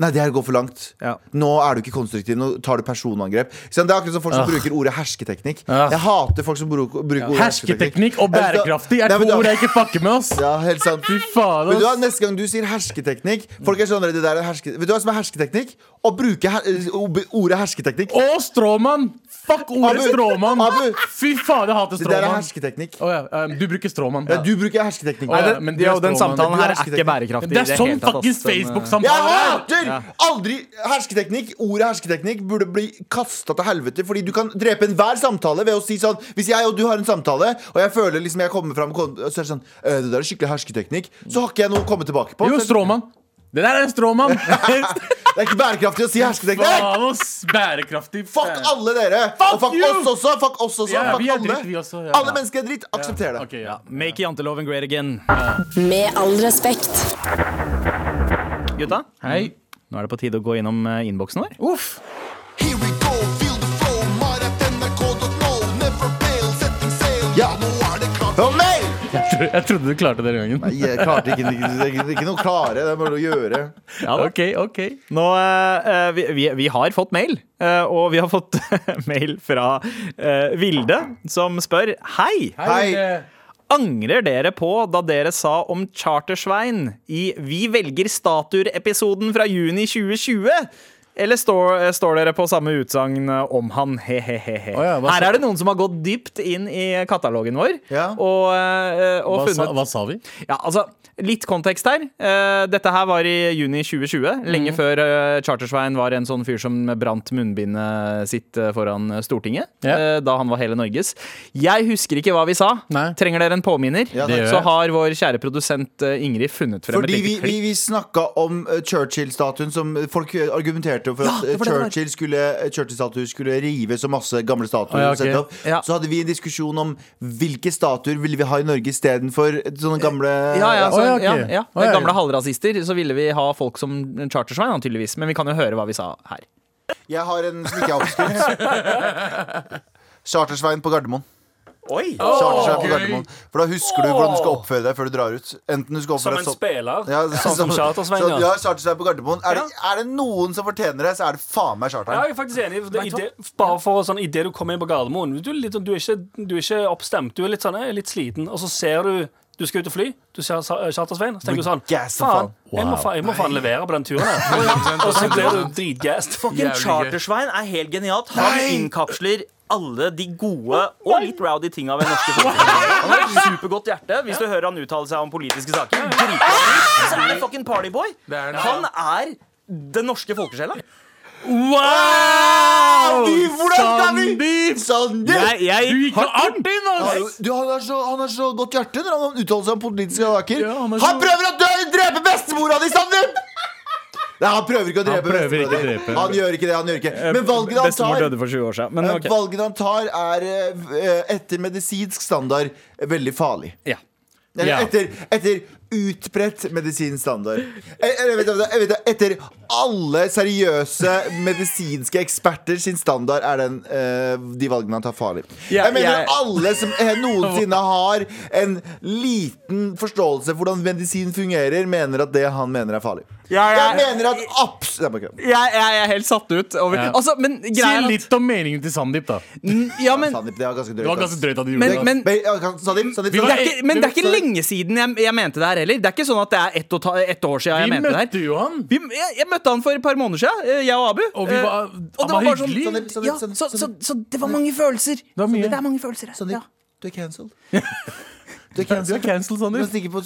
Nei, det her går for langt. Ja. Nå er du ikke konstruktiv, nå tar du personangrep. Det er akkurat som folk som Ah. bruker ordet hersketeknikk. Ah. Jeg hater folk som bruker, ordet Hersketeknikk Hersketeknikk og bærekraftig er men to ord jeg ikke fucker med, oss. Ja, helt sant. Fy faen, du hva. Neste gang du sier hersketeknikk Folk er sånn, det der er herske... Vet du hva som er hersketeknikk? Å bruke her, ordet hersketeknikk. Å, stråmann! Fuck ordet Abu, stråmann! Abu. Fy faen, jeg hater Det der er stråmann. hersketeknikk. Å ja, du bruker stråmann. Ja, du bruker hersketeknikk. Ja, det, men de er og den stråmann. samtalen er her er ikke bærekraftig. Det er sånn tatt, fuckings. Den, eh, Jeg Facebook-samtale er! hater aldri hersketeknikk. Ordet hersketeknikk burde bli kasta til helvete. Fordi du kan drepe enhver samtale ved å si sånn Hvis jeg og du har en samtale, og jeg føler liksom jeg kommer fram og så er det sånn «Øh, Det der er skikkelig hersketeknikk. Så har ikke jeg noe å komme tilbake på. Jo, Så- stråmann. Det der er en stråmann. Det er ikke bærekraftig å si hersketeknikk. Bærekraftig. Fuck alle dere! Fuck og fuck you! oss også! Fuck oss også! Yeah, fuck alle. dritt, vi også. Ja. Alle mennesker er dritt. Aksepter det. Okay, ja. Make janteloven great again. Med all respekt. Gutta, Hei. nå er det på tide å gå innom eh, innboksen vår. Uff. Here we go, feel the flow, mar at nrk.no. Never fail, setting sail. Ja. Nå nei! Jeg trodde du klarte det den gangen. Nei, jeg klarte ikke, ikke, ikke, ikke noe klare. Det er bare å gjøre. Ja. Ok, ok Nå, eh, vi, vi, vi har fått mail, eh, og vi har fått mail fra eh, Vilde, som spør Hei! Hei. Angrer dere på da dere sa om Chartersvein i Vi velger statuer-episoden fra juni 2020? Eller står, står dere på samme utsagn om han? He-he-he. Oh, ja, Her er det noen som har gått dypt inn i katalogen vår. Ja. Og, eh, og Hva sa, hva sa vi? ja, altså, Litt kontekst her. Eh, dette her var i juni 2020. Lenge Lenge før Chartersveien var en sånn fyr som brant munnbindet sitt eh, foran Stortinget. Eh, da han var hele Norges. Jeg husker ikke hva vi sa. Nei. Trenger dere en påminner? Ja, Så har vår kjære produsent eh, Ingrid funnet frem Fordi et vi, lite vi, klipp. vi snakka om Churchill-statuen som folk uh, argumenterte for Ja, at det det det. Churchill skulle, uh, Churchill-statuer skulle rive så masse gamle statuer. Ah, ja, okay. opp. Ja. Så hadde vi en diskusjon om hvilke statuer ville vi ha i Norge istedenfor sånne gamle Ja, ja, så, oh, ja, ok. ja, ja. Å, ja, ja. Gamle halvrasister. Så ville vi ha folk som Chartersvein, tydeligvis. Men vi kan jo høre hva vi sa her. Jeg har en som ikke er oppskrytt. Chartersvein på Gardermoen. Oi! Chartersvein på. Gardermoen For da husker du hvordan du skal oppføre deg før du drar ut. Enten du skal Som oppføre en deg sånn spiller. ja, Sånn som Chartersvein, ja. ja. Chartersvein på Gardermoen. Er det, er det noen som fortjener det, så er det faen meg Ja, jeg er faktisk enig. i det- bare for sånn, Idet du kommer inn på Gardermoen du, litt, sånn- du, er ikke, du er ikke oppstemt. Du er litt sånn, er litt sliten. Og så ser du Du skal ut og fly. Du ser Chartersveien. Så tenker du sånn Faen, jeg må, fa jeg må faen levere på den turen her. Og så blir du dritgassed. Fucking Chartersveien. Er helt genialt. Han innkapsler alle de gode og litt rowdy tinga ved norske folkehelger. Han har et supergodt hjerte. Hvis du hører han uttale seg om politiske saker, så er det fucking partyboy. Han er den norske folkesjela. Wow! Sandeep! Sandeep! Jeg, gikk så artig inn, du, han, har så, han har så godt hjerte når han uttaler seg om politiske saker. Ja, han han, er prøver å dø, drepe bestemora di, Sandeep! Nei, han prøver ikke å drepe prøver ikke å drepe. Han gjør ikke det. han gjør ikke Men valget han tar døde for 20 år siden. Men okay. valget han tar, er eh, etter medisinsk standard eh, veldig farlig. Ja. Eller etter, etter utbredt medisinsk standard. Jeg vet du, vet du, vet du, Etter alle seriøse medisinske eksperter sin standard er den, eh, de valgene han tar, farlig. Jeg mener alle som noensinne har en liten forståelse for hvordan medisin fungerer, mener at det han mener er farlig. Ja, Jeg jeg- mener at abs... Jeg, jeg er helt satt ut over Ja. Altså, men Si greia litt om meningen til Sandeep, da. Ja, men Sandeep, det var ganske drøyt. Det var ganske drøyt Men- det. er ikke, lenge siden jeg, jeg mente det her heller. Det er ikke sånn at det er ett, og ta, ett år siden jeg Vi mente det her. møtte jo han. Vi, jeg, jeg møtte han for et par måneder siden, eh, jeg og Abu. Og vi Eh, var- og det var bare sånn- hyggelig. sånn, Sandeep, Ja, så, så, så det var mange følelser. var mye. Det er mange følelser her. Sandeep, Ja. du er cancelled. Du er cancelled. Du kan, på,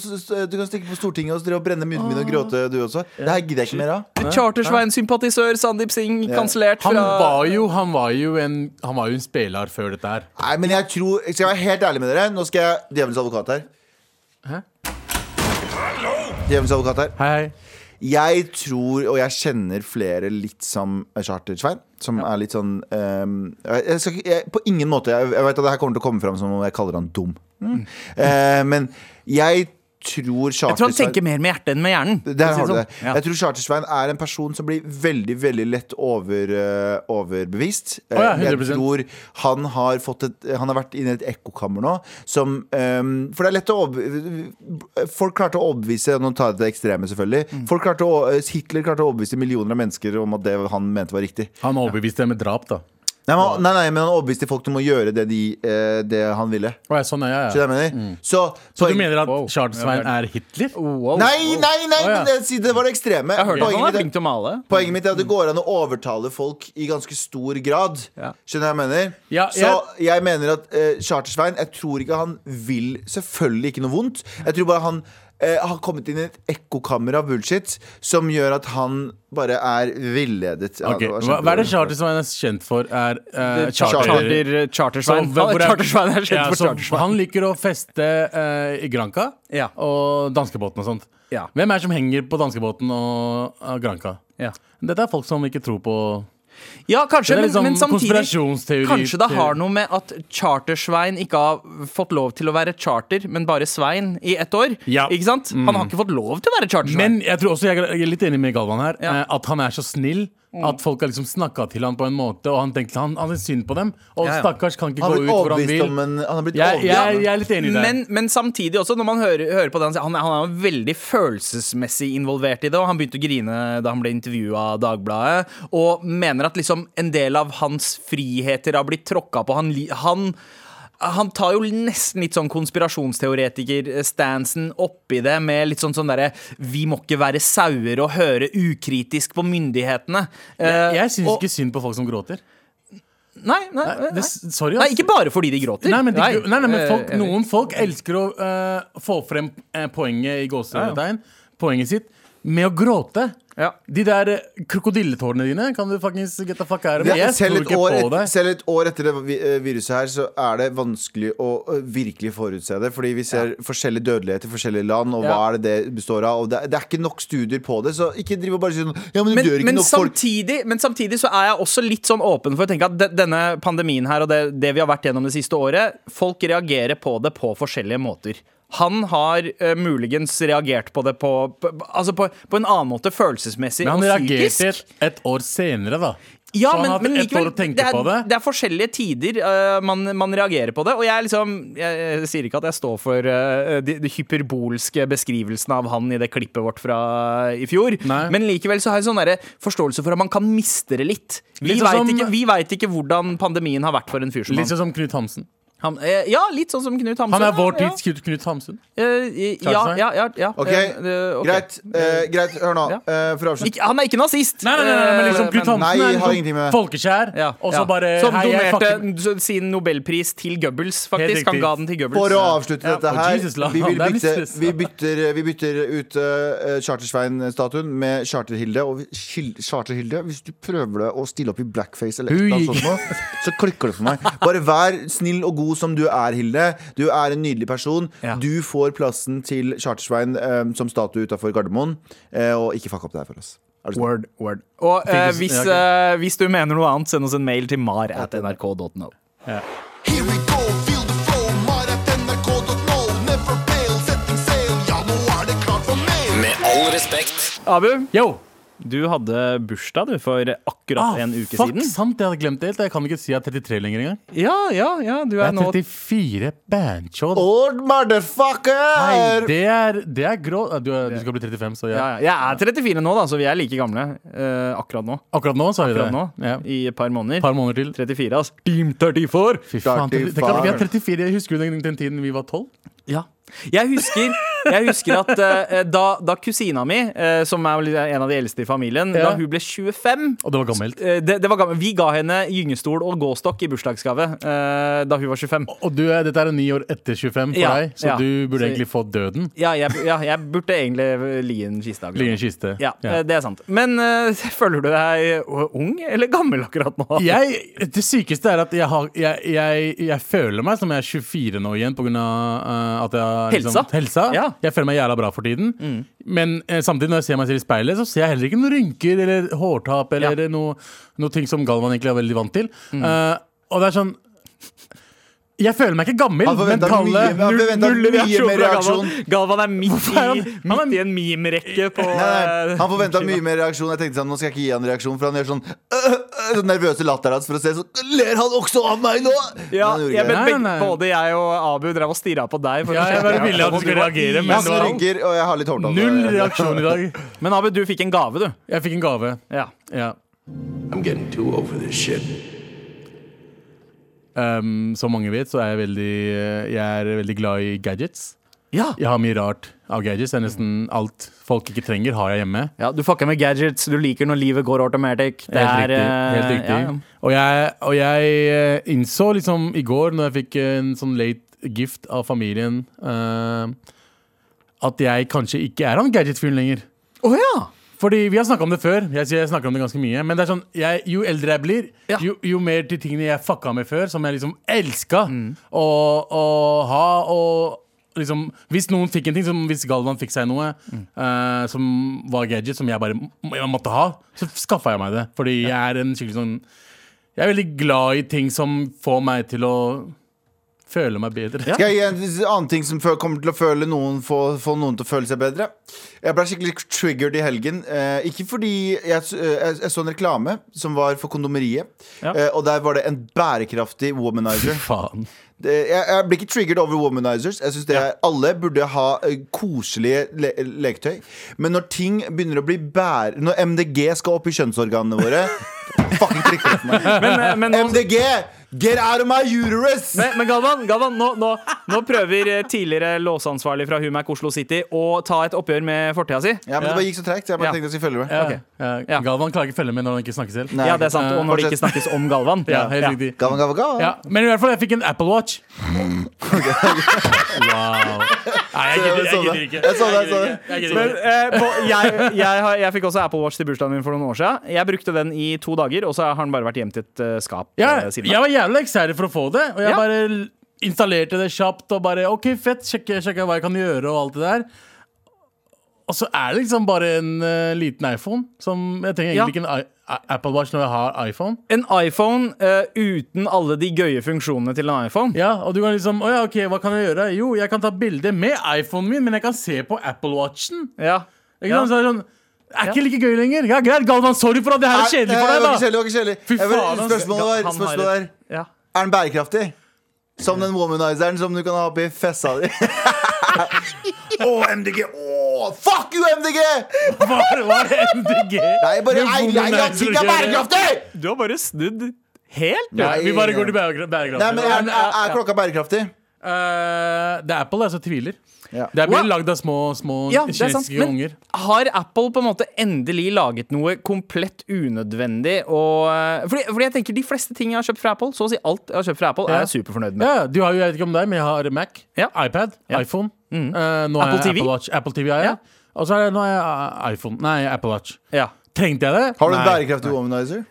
du kan stikke på Stortinget og og brenne munnen min og gråte, du også. Det her gidder jeg ikke mer av. Chartersvein-sympatisør Sandeep Singh kansellert fra Han var jo, han var jo en, han var jo en spiller før dette her. Nei, men jeg tror Skal jeg være helt ærlig med dere? Nå skal jeg Djevelens advokat her. Hæ? Djevelens advokat her. Hei, hei. Jeg tror, og jeg kjenner flere litt som Charter-Svein, som er litt sånn um, jeg skal, jeg, På ingen måte. Jeg, jeg vet at det her kommer til å komme fram som om jeg kaller han dum. Mm. Uh, men jeg tror Jeg tror han tenker mer med hjertet enn med hjernen. Der har du det. sånn. Ja. Jeg tror Chartersvein er en person som blir veldig veldig lett over, uh, overbevist. Oh, ja, Eh, jeg 100%. tror han har fått et Han har vært inne i et ekkokammer nå som um, For det er lett å overbevise Folk klarte å overbevise Nå tar jeg det ekstreme, selvfølgelig. Mm. Folk klarte å, Hitler klarte å overbevise millioner av mennesker om at det han mente var riktig. Han overbeviste dem med drap, da. Nei, men, nei, nei, men han overbeviste folk om å gjøre det, de, eh, det han ville. Oh, sånn er ja. Skjønner ja. du hva jeg mener? Så, Så du poeng- mener at Wow. Charter-Svein er Hitler? Wow. Nei, nei, nei! Å, ja. men det, det var det ekstreme. Jeg hørte at Poenget han er mitt til å male. Poenget mitt er at det går an å overtale folk i ganske stor grad. Ja. Skjønner du hva jeg mener? Ja, Så jeg mener at uh, Chartersvein Jeg tror ikke han vil selvfølgelig ikke noe vondt. Jeg tror bare han eh, har kommet inn i et ekkokammer av bullshit som gjør at han bare er villedet. Ja, Ok, det var Hva, hva er det charter som han er kjent for? Er eh, Charter- Charter, Chartersvein. Så hvor- hvor er- Chartersvein er kjent Ja, for så Chartersvein. Han liker å feste eh, i Granca Ja. og danskebåten og sånt. Ja. Hvem er det som henger på danskebåten og og Granca? Ja. Dette er folk som ikke tror på Ja, kanskje, men, liksom men samtidig Kanskje det har noe med at Chartersvein ikke har fått lov til å være charter, men bare Svein i ett år. Ja. Ikke sant? Han har ikke fått lov til å være Chartersvein. Men jeg tror også jeg er litt enig med Galvan her. Ja. eh, At han er så snill At folk har liksom snakka til han på en måte, og han tenkte han hadde synd på dem. Og Ja, ja. stakkars kan ikke gå ut hvor han vil. en Han har blitt Jeg, jeg, jeg er litt enig i det. Men, men samtidig også, når man hører, hører på det han sier, han, han er veldig følelsesmessig involvert i det, og han begynte å grine da han ble intervjua av Dagbladet, og mener at liksom en del av hans friheter har blitt tråkka på. Han, han han tar jo nesten litt sånn konspirasjonsteoretiker-stansen oppi det, med litt sånn sånn derre Vi må ikke være sauer og høre ukritisk på myndighetene. Jeg, jeg syns og- ikke synd på folk som gråter. Nei, nei, Nei, det, sorry, nei, ikke bare fordi de gråter. Nei, men, de, nei, men folk, eh, noen folk elsker å uh, få frem eh, poenget i gåsetegn, poenget sitt, med å gråte. Ja. De der eh, krokodilletårene dine kan du fuckings get the fuck out of. Ja, Jeg selv, et år et, selv et år etter det eh, viruset her, så er det vanskelig å virkelig forutse det. Fordi vi ser forskjellig dødelighet i forskjellige land, og hva er det det består av. Og det, det er ikke nok studier på det, så ikke driv og bare si sånn Ja, men du men, dør ikke men, nok folk. samtidig, men samtidig så er jeg også litt sånn åpen for å tenke at de, denne pandemien her og det, det vi har vært gjennom det siste året, folk reagerer på det på forskjellige måter. Han har uh, muligens reagert på det på, på, altså på, på en annen måte, følelsesmessig og psykisk. Men han reagerte et, et år senere, da. Ja, Så han men, har hatt men likevel, år å tenke det er, på det. det er forskjellige tider uh, man, man reagerer på det. Og jeg, liksom, jeg, jeg sier ikke at jeg står for uh, de, de hyperbolske beskrivelsene av han i det klippet vårt fra i fjor. Nei. Men likevel så har jeg sånn forståelse for at man kan miste det litt. Vi Litt sånn vet ikke, ikke hvordan pandemien har vært for en fyr som Litt han. sånn som Knut Hamsun. Han eh, ja, litt sånn som Knut Hamsun. Han er vår ja, tids Knut- Knut Hamsun. Ja, Eh, ja, ja, ja, ja. Ok, Eh, eh, ok. Greit. eh, greit, hør nå. Ja. eh, for å avslutte. Ikke, han er ikke nazist! Nei, nei, nei, nei, men liksom Eh, Knut men- Hamsun Nei, er har ingenting liksom med- folkeskjær, Ja, og så ja. bare Som hei, jeg fucker- donerte sin nobelpris til Goebbels, Helt faktisk. Han ga den til Goebbels. For å avslutte Ja. dette Og her Jesus, la- vi, vil det er bytte, vi, bytter, vi bytter ut uh, Charter-Svein-statuen med Charter-Hilde. Og vi- Skil- Charter-Hilde, hvis du prøver det å stille opp i blackface, eller Hun gikk- sånt, nå, så klikker det for meg. Bare vær snill og god som du er, Hilde. Du er en nydelig person. Ja. Du får plassen til Chartersveien eh, som statue utafor Gardermoen. eh, og ikke fuck opp det her for oss. Du snill? Word, word. Og eh, hvis, eh, hvis du mener noe annet, send oss en mail til mar at nrk.no. Ja. Med all respekt. Abu, Yo! Du hadde bursdag du for akkurat Ah, en uke fuck, siden. sant, jeg hadde glemt det helt. Jeg kan ikke si jeg er 33 lenger engang. Ja, ja, ja, du er, Jeg er nå 34 bandchod. Old motherfucker! Det er, det er grå... Du, er, du skal bli 35, så ja. ja, ja. Jeg er 34 nå, da, så vi er like gamle uh, akkurat nå. Akkurat nå så er vi det. Nå, Ja. I et par måneder. Par måneder til. 34, altså. Team 34! Fy faen, 34. tenk at vi er 34. Jeg Husker jo den, den tiden vi var 12? Ja. Jeg husker, jeg husker at uh, da, da kusina mi, uh, som er en av de eldste i familien, Ja. da hun ble 25 Og det var gammelt. Uh, det, det var gammelt. Vi ga henne gyngestol og gåstokk i bursdagsgave da hun var 25. Og du, dette er ni år etter 25 for Ja, deg, så ja. du burde Så- egentlig få døden. Ja, jeg, ja, jeg burde egentlig li en kiste. akkurat Ligge i nå. en kiste. Ja, det er sant. Men føler du deg ung eller gammel akkurat nå? Jeg, det sykeste er at jeg, har, jeg, jeg, føler meg som jeg er 24 nå igjen pga. Uh, at jeg har Helsa? helsa. Ja. Jeg føler meg jævla bra for tiden. Men eh, samtidig, når jeg ser meg selv i speilet, så ser jeg heller ikke noen rynker eller hårtap eller noe, noe ting som Galvan egentlig er veldig vant til. Eh, og det er sånn Jeg føler meg ikke gammel, Han men tallet mye- null- null reaksjon fra. Galvan. Galvan er midt, er i, er- midt i en meme-rekke på Nei, nei, han forventa mye mer reaksjon. Jeg tenkte sånn, Nå skal jeg ikke gi han reaksjon, for han gjør sånn øh, øh, sånn nervøse latter hans for å se så ler han også av meg nå! Ja, Men jeg, men. Nei, begge, nei. både jeg og Abu drev og stirra på deg. For Ja, jeg bare ville at du skulle reagere, men jeg det rynker, og jeg har litt hårtall. null reaksjon i dag. Men Abu, du fikk en gave, du. Jeg fikk en gave. Ja. Ja. I'm getting too over this shit. Um, som mange vet, så er jeg veldig Jeg er veldig glad i gadgets. Ja. Jeg har mye rart av gadgets. Det er nesten alt folk ikke trenger, har jeg hjemme. ja, Du fucker med gadgets, du liker når livet går automatic. Det Helt er riktig. eh, Helt riktig. ja, ja. Og jeg, og jeg eh, innså liksom i går, når jeg fikk en sånn late gift av familien, uh, at jeg kanskje ikke er han gadget-fyren lenger. Oh, ja! Fordi Vi har snakka om det før. Jeg, jeg snakker om det ganske mye Men det er sånn, jeg, jo eldre jeg blir, Ja. jo, jo mer til tingene jeg fucka med før, som jeg liksom elska Mm. å, å ha. Og liksom Hvis noen fikk en ting, som hvis Galvan fikk seg noe Mm. uh, som var gadget, som jeg bare jeg måtte ha, så skaffa jeg meg det. Fordi jeg er en skikkelig sånn Jeg er veldig glad i ting som får meg til å føle meg bedre. Skal jeg gi en annen ting som kommer til å føle noen få, få noen til å føle seg bedre? Jeg ble skikkelig triggered i helgen. Eh, ikke fordi jeg, eh, jeg, jeg så en reklame som var for kondomeriet. Ja. Eh, og der var det en bærekraftig womanizer. Faen. Det, jeg, jeg blir ikke triggered over womanizers. Jeg synes det er, Alle burde ha eh, koselige le leketøy. Men når ting begynner å bli bære Når MDG skal opp i kjønnsorganene våre Fucking klikker det for meg. Men, eh, men, MDG! Get out of my uterus! men, men Galvan, Galvan nå, nå, nå prøver tidligere låseansvarlig fra Humac Oslo City å ta et oppgjør med fortida si. Ja, men Det bare gikk så tregt. Jeg bare Ja. tenkte jeg skulle følge med. Ja, Ok. ja. Ja. Galvan klarer ikke å følge med når han ikke snakker selv. Nei. Ja, det er sant. Og når det ikke snakkes om Galvan. Ja, helt riktig. Galvan, Galvan, Galvan Ja, men i hvert fall, jeg fikk en Apple Watch. wow. Nei, jeg gidder, jeg gidder ikke. Jeg så det, jeg så det. Jeg Men, ikke. eh, på, jeg, jeg, jeg fikk også Apple Watch til bursdagen min for noen år siden. Jeg brukte den i to dager, og så har den bare vært gjemt i et eh, skap. Ja, eh, siden jeg var jævlig excited for å få det, og jeg Ja. bare installerte det kjapt og bare OK, fett, sjekke, sjekke hva jeg kan gjøre og alt det der. Og så er det liksom bare en eh, liten iPhone. Som Jeg trenger egentlig ikke en I A- Apple Watch når jeg har iPhone. En iPhone eh, uten alle de gøye funksjonene til en iPhone. Ja, og du kan liksom Å ja, OK, hva kan jeg gjøre? Jo, jeg kan ta bilde med iPhonen min, men jeg kan se på Apple Watchen. Ja. Ikke Ja. sant? Så er det sånn er ikke like gøy lenger. Ja, Greit, Galvan, sorry for at det her er kjedelig for deg, var da. var. Fy faen, ass. Spørsmålet var, Han har spørsmålet Ja. Er den bærekraftig? Som den womanizeren som du kan ha oppi fessa di. Å, MDG! Å, fuck you, MDG! Hva var det MDG? Nei, bare Men ei, nei, ja, ting er bærekraftig! Du har bare snudd helt. du. Nei, vi bare går til bærekraft. bærekraft. Nei, men er, er, er klokka bærekraftig? Uh, det er Apple, jeg så tviler. Ja. Det er blitt Wow. lagd av små, små Ja, er kinesiske unger. har Apple på en måte endelig laget noe komplett unødvendig? Og, eh, fordi, fordi jeg tenker De fleste ting jeg har kjøpt fra Apple, så å si alt jeg har kjøpt fra Apple, er Ja. jeg superfornøyd med. Ja, du har jo, jeg vet ikke om deg, men jeg har Mac, Ja. iPad, Ja. iPhone. Eh, nå Apple er jeg TV? Apple Watch. Apple TV er jeg. Ja. Og så er det, nå er jeg eh, iPhone. Nei, Apple Watch. Ja. Trengte jeg det? Har du en bærekraftig womanizer?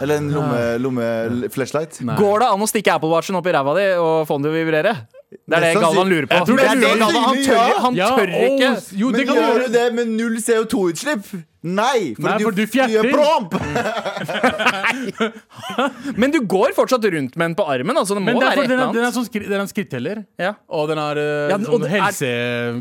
Eller en lomme, lomme flashlight? Nei. Går det an å stikke Apple Watchen opp i ræva di og få den til å vibrere? Det er det Galvan lurer på. Det er det Galvan, han tør, han Ja, tør ikke. Jo, det Men kan gjør du det med null CO2-utslipp? Nei! Nei, for du fjerter. gjør promp! Men du går fortsatt rundt med den på armen. Altså det må Men det er, være et den, eller er, den er sånn skri, den er en skritteller. Ja. Og den har uh, Ja, og sånn det er- helse...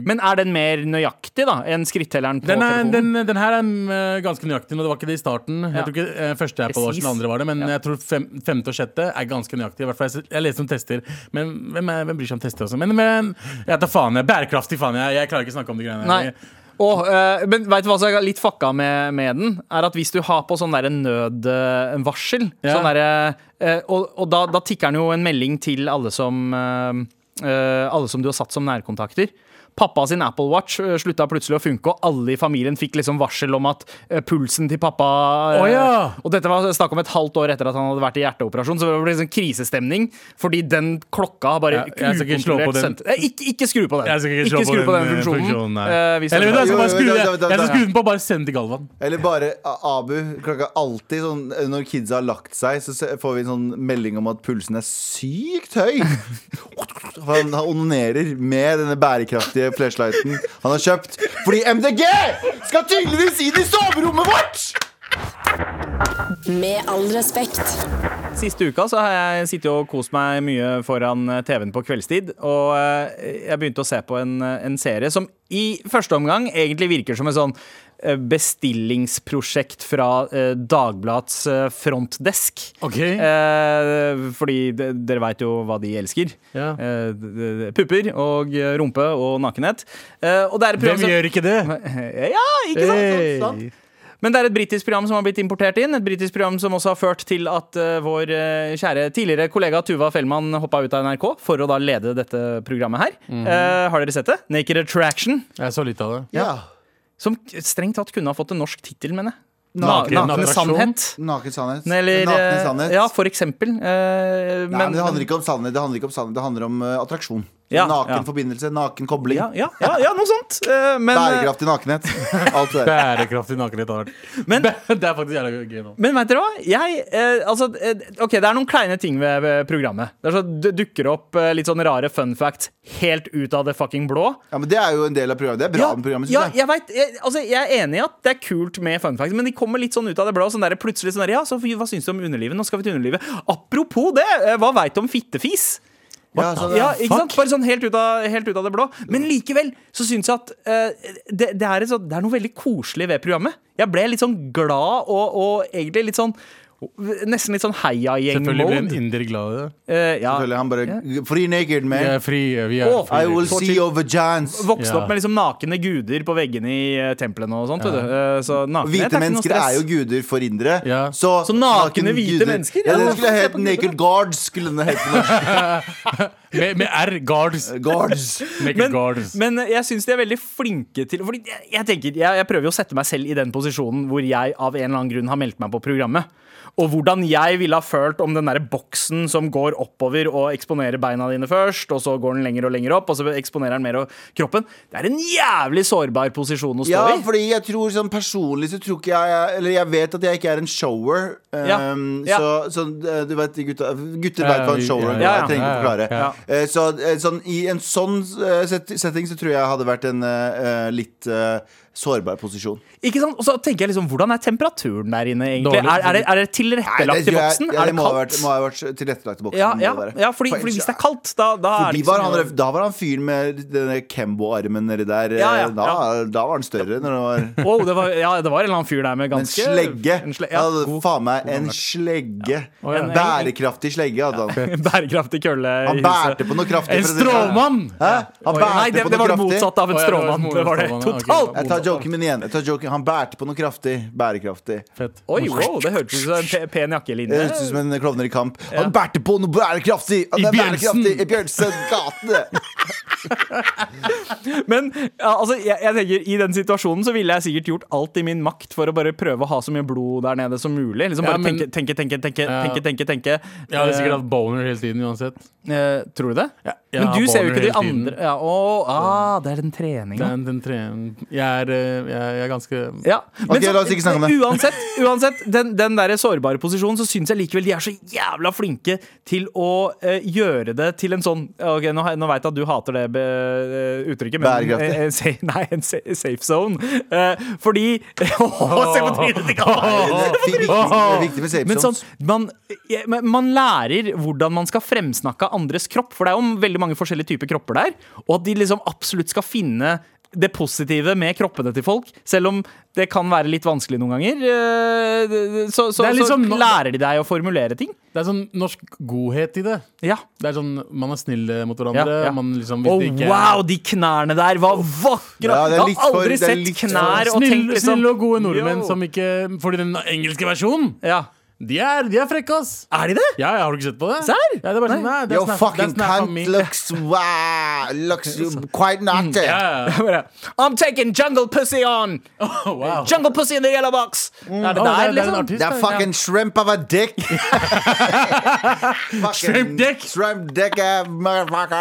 Men er den mer nøyaktig da enn skrittelleren på Den, er, telefonen? den, den her er uh, ganske nøyaktig, og det var ikke det i starten. Ja. Tror ikke uh, første Apple Watch, den andre var det, men jeg tror fem, femte og sjette er ganske nøyaktig. I hvert fall, jeg, jeg leser om tester, men hvem, er, hvem bryr seg om tester også? Men, men jeg tar faen, jeg bærekraftig faen, jeg, jeg klarer ikke å snakke om de greiene Nei. Og, eh, men vet du hva som er litt fucka med, med den? Er at hvis du har på sånn derre nødvarsel Ja. sånn derre, eh, Og, og da, da tikker den jo en melding til alle som eh, Alle som du har satt som nærkontakter. Pappa sin Apple Watch eh, slutta plutselig å funke, og alle i familien fikk liksom varsel om at eh, pulsen til pappa oh, ja. Og dette var snakk om et halvt år etter at han hadde vært i hjerteoperasjon, så det ble sånn krisestemning fordi den klokka har bare Ja, ikke slå på ukontrollert den. sendt Eh, ikke, ikke skru på den. Jeg skal ikke slå på, den, den funksjonen. funksjonen Eh, hvis Eller, jeg skal bare skru vent, Jeg skal skru den på, bare send til Galvan. Eller bare Abu. Klokka alltid sånn Når kidsa har lagt seg, så får vi en sånn melding om at pulsen er sykt høy. Han, han onanerer med denne bærekraftige flashlighten han har kjøpt. Fordi MDG skal tydeligvis inn i soverommet vårt! Med all respekt. Siste uka så har jeg sittet og kost meg mye foran TV-en på kveldstid. Og eh, jeg begynte å se på en, en serie som i første omgang egentlig virker som en sånn bestillingsprosjekt fra eh, Dagbladets eh, frontdesk. Ok. Eh, fordi dere veit jo hva de elsker. Ja. Eh, pupper og eh, rumpe og nakenhet. Eh, og det er et program Hvem som- gjør ikke det? Ja, ikke sant? Hey. sant, sant. Men det er et britisk program som har blitt importert inn. Et britisk program som også har ført til at uh, vår uh, kjære tidligere kollega Tuva Fellmann hoppa ut av NRK for å da lede dette programmet her. Mhm. Uh, har dere sett det? Naked Attraction. Jeg så litt av det. Ja. Som strengt tatt kunne ha fått en norsk tittel, mener jeg. Naken naken, naken sannhet. Naken sannhet. Eller Nakne eh, sannhet. Ja, for eksempel. Eh, Nei, men det handler ikke om sannhet, det handler ikke om sannhet, det handler om uh, attraksjon. Ja, naken ja. forbindelse, naken kobling. ja, ja, ja, ja, noe sånt. Eh, men, eh, Bærekraftig nakenhet. Alt det der. Bærekraftig nakenhet har vært Men- Det er faktisk jævlig gøy nå. Men vet dere hva? Jeg, eh, altså, eh, ok, Det er noen kleine ting ved, ved programmet. Det, er så, det dukker opp eh, litt sånne rare fun facts helt ut av det fucking blå. Ja, men Det er jo en del av programmet. Det er bra med programmet, ja, jeg. jeg, vet, jeg, altså, jeg er enig i at det er kult med fun facts, men de kommer litt sånn ut av det blå. Sånn der, plutselig sånn der, ja, så Hva syns du om underlivet? Nå skal vi til underlivet. Apropos det, eh, hva veit du om fittefis? Ja, sånn, Ja, ja. ikke sant? Bare sånn helt ut av, helt ut av det blå. Men likevel så syns jeg at uh, det, det, er et det er noe veldig koselig ved programmet. Jeg ble litt sånn glad og, og egentlig litt sånn Nesten litt sånn Selvfølgelig ble en heiagjeng-mode. inder glad i det. Uh, ja. Selvfølgelig, han bare Free naked, man. Vi er fri. Vi er Å. I will see your vaginas. Vokste opp med liksom nakne guder på veggene i eh, templene og sånt. Eh, så Hvite er mennesker er jo guder for indere. Ja. Så, Så nakne hvite guder- mennesker? Ja, Ja, det skulle hett. Naked Guards. Skulle den hete. Med, med R. Guards. Guards. Naked men, guards. men jeg syns de er veldig flinke til Fordi jeg, jeg tenker, jeg, jeg prøver jo å sette meg selv i den posisjonen hvor jeg av en eller annen grunn har meldt meg på programmet. Og hvordan jeg ville ha følt om den der boksen som går oppover og eksponerer beina dine først, og så går den lenger og lenger opp, og så eksponerer den mer av kroppen. Det er en jævlig sårbar posisjon å stå Ja, i. fordi jeg tror sånn personlig så tror ikke jeg Eller jeg vet at jeg ikke er en shower. Ja. Um, Ja. Så, så uh, du vet, gutta, gutter vet hva en vi- er. ja, ja. Jeg trenger ikke forklare. ja, Uh, Så eh, sånn, i en sånn eh, setting så tror jeg hadde vært en uh, litt uh, sårbar posisjon. Ikke sant? Og så tenker jeg liksom, Hvordan er temperaturen der inne, egentlig? Dårlig. Er, er, det, er det tilrettelagt i boksen? ja, er det kaldt? må ha vært, må ha vært tilrettelagt i boksen. Ja, ja, ja fordi, fordi hvis det er kaldt, da, da er det liksom, var han, da var han fyren med denne Kembo-armen nedi der. eh, Ja, ja, da, da var han større. Når det var Wow, det var, ja, det var en eller annen fyr der med En ganske slegge. en sle, ja, faen meg en slegge. Ja. En bærekraftig slegge hadde han. bærekraftig kølle i Han bærte på noe kraftig. En sånn. stråmann! Hæ? Han bærte Nei, det, på det var det motsatte av en stråmann. Det var det totalt Jeg tar joken min igjen. Jeg tar joken. Han bærte på noe kraftig. Bærekraftig. Fett. Oi, wow, det hørtes ut som en pen jakkelinje. Det hørtes ut som en klovner i kamp. Han bærte på noe bærekraftig! Han I er bærekraftig I Bjørnsen gate! Men ja, altså, jeg, jeg tenker, i den situasjonen så ville jeg sikkert gjort alt i min makt for å bare prøve å ha så mye blod der nede som mulig. Liksom Ja, men- tenke, tenke, tenke, tenke, Ja. tenke, tenke, tenke. Jeg hadde sikkert hatt boner hele tiden uansett. Eh, Tror du det? Ja, Men du ser jo ikke de andre ja, å, ah, Det er den treninga. Den, den trenen Jeg er, eh, jeg, jeg er ganske Ja. Men Ok, la oss ikke snakke om det. Uansett, uansett den, den der sårbare posisjonen, så syns jeg likevel de er så jævla flinke til å uh, gjøre det til en sånn Ok, Nå, har- nå veit jeg at du hater det be, uh, uttrykket, men uh, eh, eh, sa- Nei, en sa- safe zone. Eh, fordi Åh, Se på trynet til! Er viktig, er med safe zones. sånn, man, man lærer hvordan man skal fremsnakke andres kropp. For det er jo veldig mange forskjellige typer kropper der. Og at de liksom absolutt skal finne det positive med kroppene til folk. Selv om det kan være litt vanskelig noen ganger. eh, Så, så, liksom så lærer de deg å formulere ting. Det er sånn norsk godhet i det. Ja. Det er sånn, Man er snill eh, mot hverandre. ja. Man liksom, hvis Og ikke wow, de knærne der var vakre! Ja, jeg har aldri er sett litt for- knær og Snill, tenkt liksom snille og gode nordmenn jo. som ikke Fordi den engelske versjonen, ja. De er, de er frekke, ass. Er de det? Ja, ja, Har du ikke sett på det? Serr? Ja, det er bare sånn, nei, Yo, fucking cunt looks wow, Looks quite naughty. Ja. Bare, I'm taking jungle pussy on! Oh, wow. Jungle pussy in the yellow box! Er det Å, der, det er en artist, Det er ja. fucking shrimp of a dick. Shrimp dick. Shrimp dick, eh, motherfucker.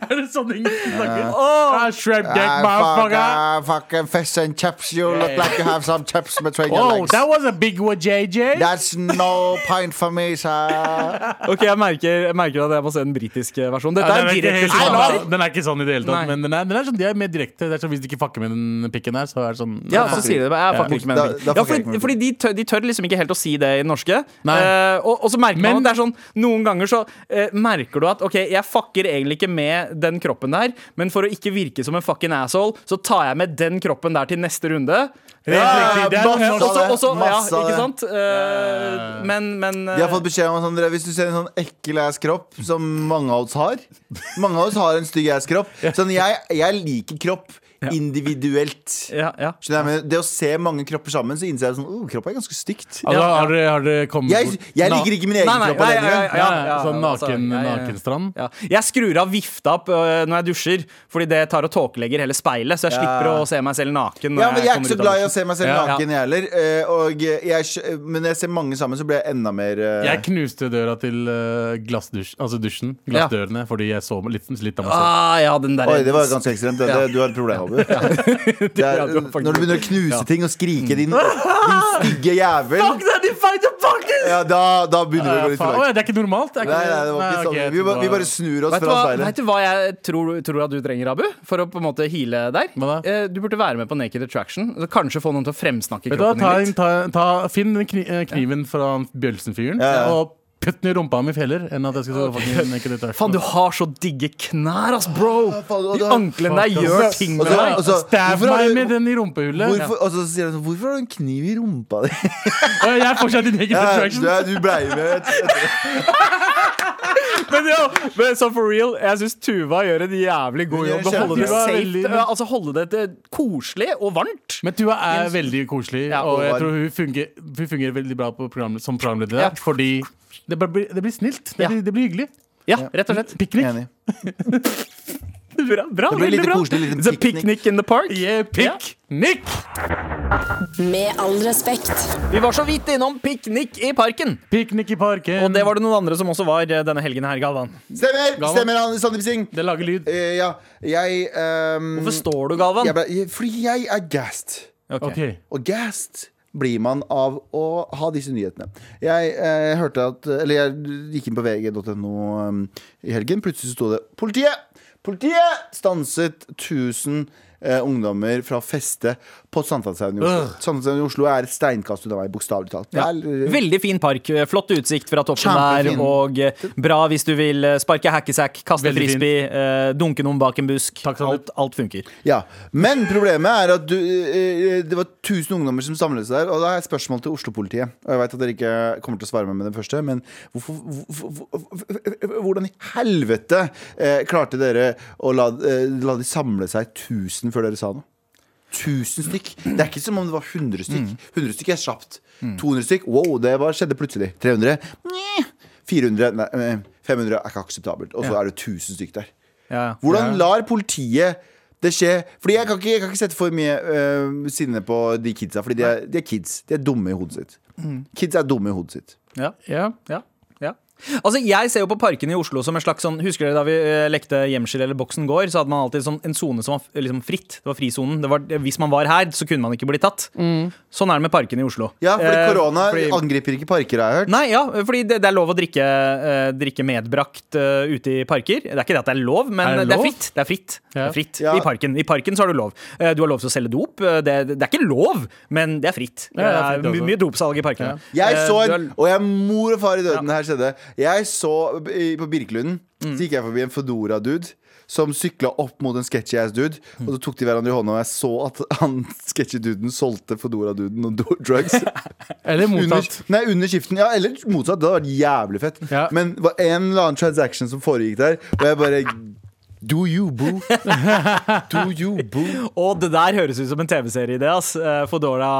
Er det sånn engelsk snakker? Ah, shrimp dick, Ah, fuck, motherfucker. ah, fucking fish and chips. You look like you have some chips between your Oh, legs. that was a big one, JJ. That's no point for me, sir. Ok, jeg merker, jeg merker at jeg må se den britiske versjonen. Dette Ja, er den, er direkte sånn, den er ikke sånn i det hele tatt. Nei. Men den er, den er sånn, de er mer direkte. Det er sånn, Hvis de ikke fucker med den pikken her, så er det sånn Ja, så sier de det. Jeg fucker ikke med den. Ja, fordi, fordi de, tør, de tør liksom ikke helt å si det i den norske. Nei. Eh, og, og så merker man Men- at det er sånn Noen ganger så uh, merker du at OK, jeg fucker egentlig ikke med den kroppen der, men for å ikke virke som en fucking asshole, så tar jeg med den kroppen der til neste runde. Helt riktig, det er masse noe av norsk. Og så, ja, Masse av ikke det. sant? Eh, men, men De har fått beskjed om sånn, dere, Hvis du ser en sånn ekkel ass-kropp som mange av oss har Mange av oss har en stygg ass-kropp. Sånn, jeg, jeg liker kropp individuelt. ja, ja. Skjønner jeg, men Det å se mange kropper sammen, så innser jeg sånn oh, kropp er ganske stygt. Altså, har, dere, har dere kommet Jeg, jeg liker ikke min egen Nei, nei, kropp alene Sånn naken, nakenstrand? Jeg skrur av vifta opp øh, når jeg dusjer, fordi det tar og tåkelegger hele speilet. Så jeg Ja. slipper å se meg selv naken. når Ja, men Jeg er ikke så glad i å se meg selv Ja. naken, jeg heller. Eh, Og jeg, men når jeg ser mange sammen, så blir jeg enda mer uh... Jeg knuste døra til uh, glassdusj, altså dusjen, Ja. glassdørene, fordi jeg så litt, litt av meg selv. Ah, ja, den der Oi, det var ganske ekstremt. Det, det, du har et problem, Abu. Det er, når du begynner å knuse ting og skrike, din, din stygge jævel, ja, da, da begynner vi å gå litt for langt. det er ikke normalt? Det er ikke, nei, det var ikke Nei, sånn. ok, jeg Vi, ba- vi bare snur oss Vet du, fra hva, speilet. vet du hva jeg tror, tror at du trenger, Abu? For å på en måte heale der? Hva da? Eh, Du burde være med på Naked Attraction. Kanskje få noen til å fremsnakke Vet du hva, kroppen ta, din litt. ta, ta, Finn kni, eh, kniven fra han Bjølsen-fyren, Ja, ja. og putt den i rumpa mi feller enn at jeg skal det Faen, du har så digge knær, ass, bro! faen, De anklene der gjør ting med deg. og så- Stab hvorfor har meg med den i rumpehullet. Hvorfor, og så sier han sånn Hvorfor har du en kniv i rumpa di? Jeg er fortsatt din egen Ja, attraction. du, du blei med. Men, ja, men så for real, jeg syns Tuva gjør en jævlig god jobb med å holde det safe. Veldig- Ja, Altså holde det til koselig og varmt. Men Tuva er veldig koselig, Ja, og og jeg tror hun fungerer, hun fungerer veldig bra på program, som programleder. Ja. Fordi det, blir, det blir snilt. Det, Ja. blir, det blir hyggelig. Ja, rett og slett. Piknik. Bra, bra, Det blir litt bra. koselig, It's a picnic in the park. Yeah, piknik! Med all respekt. Vi var så vidt innom piknik i parken. Piknik i parken. Og det var det noen andre som også var eh, denne helgen her, Galvan. Stemmer! Galvan. Stemmer, han, Sandeep Singh. Det lager lyd. Uh, ja, jeg um, Hvorfor står du, Galvan? jeg ble, Fordi jeg er gassed. Okay. Okay. Og gassed blir man av å ha disse nyhetene. Jeg eh, hørte at Eller jeg gikk inn på vg.no um, i helgen. Plutselig sto det 'Politiet! Politiet stanset 1000 eh, ungdommer fra feste på Sandthanshaugen i Oslo. Øh. Sankthanshaugen i Oslo er et steinkast unna meg, bokstavelig talt. Ja. eh, Veldig fin park. Flott utsikt fra toppen Kjempefin. der. Og eh, bra hvis du vil sparke hackesack, kaste frisbee, uh, dunke noen bak en busk. Takk, alt, alt funker. Ja, Men problemet er at du, uh, det var 1000 ungdommer som samlet seg der. Og da har jeg spørsmål til Oslo-politiet. Og jeg vet at dere ikke kommer til å svare meg med det første, men hvorfor, hvor- hvor- hvordan i helvete uh, klarte dere å la, la de samle seg 1000 før dere sa noe? 1000 stykk. Det er ikke som om det var 100 stykk. 100 stykk er kjapt. 200 stykk, wow, det var, skjedde plutselig. 300, Nje. 400, nei, eh, 500 er ikke akseptabelt. Og så er det 1000 stykk der. Hvordan lar politiet det skje? Fordi jeg kan ikke, jeg kan ikke sette for mye øh, sinne på de kidsa. Fordi de er, de er kids. De er dumme i hodet sitt. Kids er dumme i hodet sitt. Ja. Ja, ja. Altså, Jeg ser jo på parken i Oslo som en slags sånn Husker dere da vi eh, lekte gjemsel eller Boksen gård? Så hadde man alltid sånn, en sone som var liksom fritt. Det var frisonen. Det var, hvis man var her, så kunne man ikke bli tatt. Sånn er det med parken i Oslo. Ja, fordi Eh, korona fordi- angriper ikke parker, har jeg hørt. Nei, ja, fordi det, det er lov å drikke, eh, drikke medbrakt uh, ute i parker. Det er ikke det at det er lov, men Er det det, er fritt. Det er fritt, det er fritt. Ja. I parken I parken så har du lov. Eh, du har lov til å selge dop. Det, det er ikke lov, men det er fritt. Ja, det er fritt det my- mye dopsalg i parkene. Jeg så en, og jeg er mor og far i døden her skjedde. Jeg så på Birkelunden, så gikk jeg forbi en Fodora-dude. Som sykla opp mot en sketchy ass dude. Og så tok de hverandre i hånda, og jeg så at han sketchy duden solgte Fodora-duden og drugs. Eller Under, nei, under skiften. Ja, eller motsatt. Det hadde vært jævlig fett. Ja. Men det var en eller annen transaction som foregikk der, og jeg bare Do you, boo? Do you, boo? Og det der høres ut som en TV-serie, det. ass. Eh, Fodora,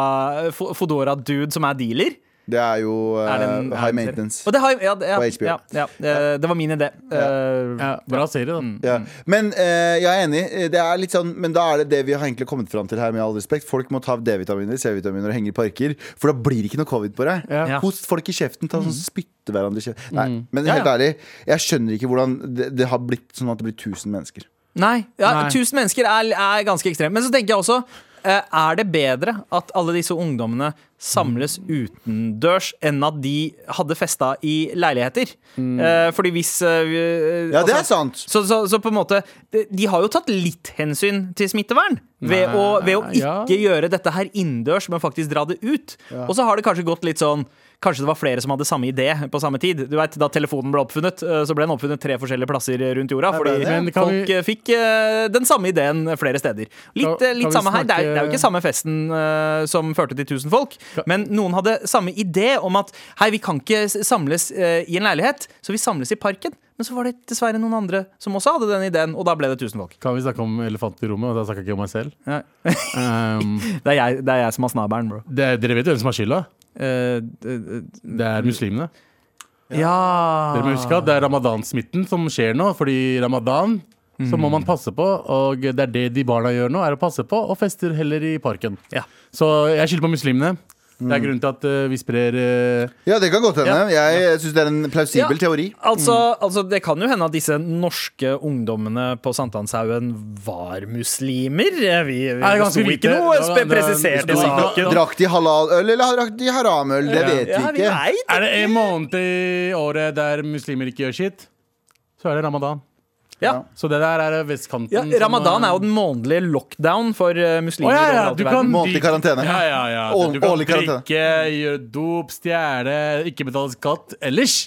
Fo- Fodora Dude som er dealer. Det er jo uh, Er det en- er high det maintenance. Og det, har, ja, det- ja, På HBO. Ja, ja, eh, det var min idé. Uh, Ja, bra serie, da. Ja. Men uh, jeg er enig. Det er litt sånn, men da er det det vi har egentlig kommet fram til her, med all respekt. Folk må ta D-vitaminer, C-vitaminer og henge i parker, for da blir det ikke noe covid på deg. Host folk i kjeften, ta sånn spytt hverandre i kjeften. Nei, men helt ja. ærlig, jeg skjønner ikke hvordan det, det har blitt sånn at det blir 1000 mennesker. Nei, ja, Nei. 1000 mennesker er, er ganske ekstremt. Men så tenker jeg også eh, Er det bedre at alle disse ungdommene samles utendørs enn at de hadde festa i leiligheter? Mm. fordi hvis eh, Ja, det er altså, sant. Så, så, så på en måte De, har jo tatt litt hensyn til smittevern ved, å, ved å ja. ikke gjøre dette her innendørs, men faktisk dra det ut. Og så har det kanskje gått litt sånn Kanskje det var flere som hadde samme idé på samme tid. Du vet, Da telefonen ble oppfunnet, eh, så ble den oppfunnet tre forskjellige plasser rundt jorda. Fordi det? Men folk vi- eh, fikk eh, den samme ideen flere steder. Litt, Kan- eh, litt samme her. Det er, det er jo ikke samme festen som førte til 1000 folk, men noen hadde samme idé om at hei, vi kan ikke samles i en leilighet, så vi samles i parken. Men så var det dessverre noen andre som også hadde den ideen, og da ble det 1000 folk. Kan vi snakke om elefanten i rommet? Og da snakker jeg ikke om meg selv. Ja. Um, Det, er jeg, det er jeg som har snabelen, bro. det, er- dere vet jo hvem som har skylda? Eh, Det er muslimene. ja Dere må huske at det er ramadansmitten som skjer nå, fordi ramadan så må man passe på, og det er det de barna gjør nå, er å passe på, og fester heller i parken. Ja. Så jeg skylder på muslimene. Det er grunnen til at uh, vi sprer uh, Ja, det kan godt hende. Jeg, jeg syns det er en plausibel Ja. teori. Altså, altså, Det kan jo hende at disse norske ungdommene på Sankthanshaugen var muslimer. Vi, vi Er det ganske ikke noe Ja, spe presisert i saken. Drakk de halaløl, eller drakk de haramøl? Det vet Ja, vi vi ikke. vet. Er det en måned i året der muslimer ikke gjør sitt, så er det ramadan. Ja. Så det der er vestkanten. Ja, Ramadan eh, er jo den månedlige lockdown for muslimer Å muslimer. ja, ja, du kan Månedlig karantene. Ja, ja, ja. Du kan drikke, gjøre dop, stjele, ikke betale skatt ellers.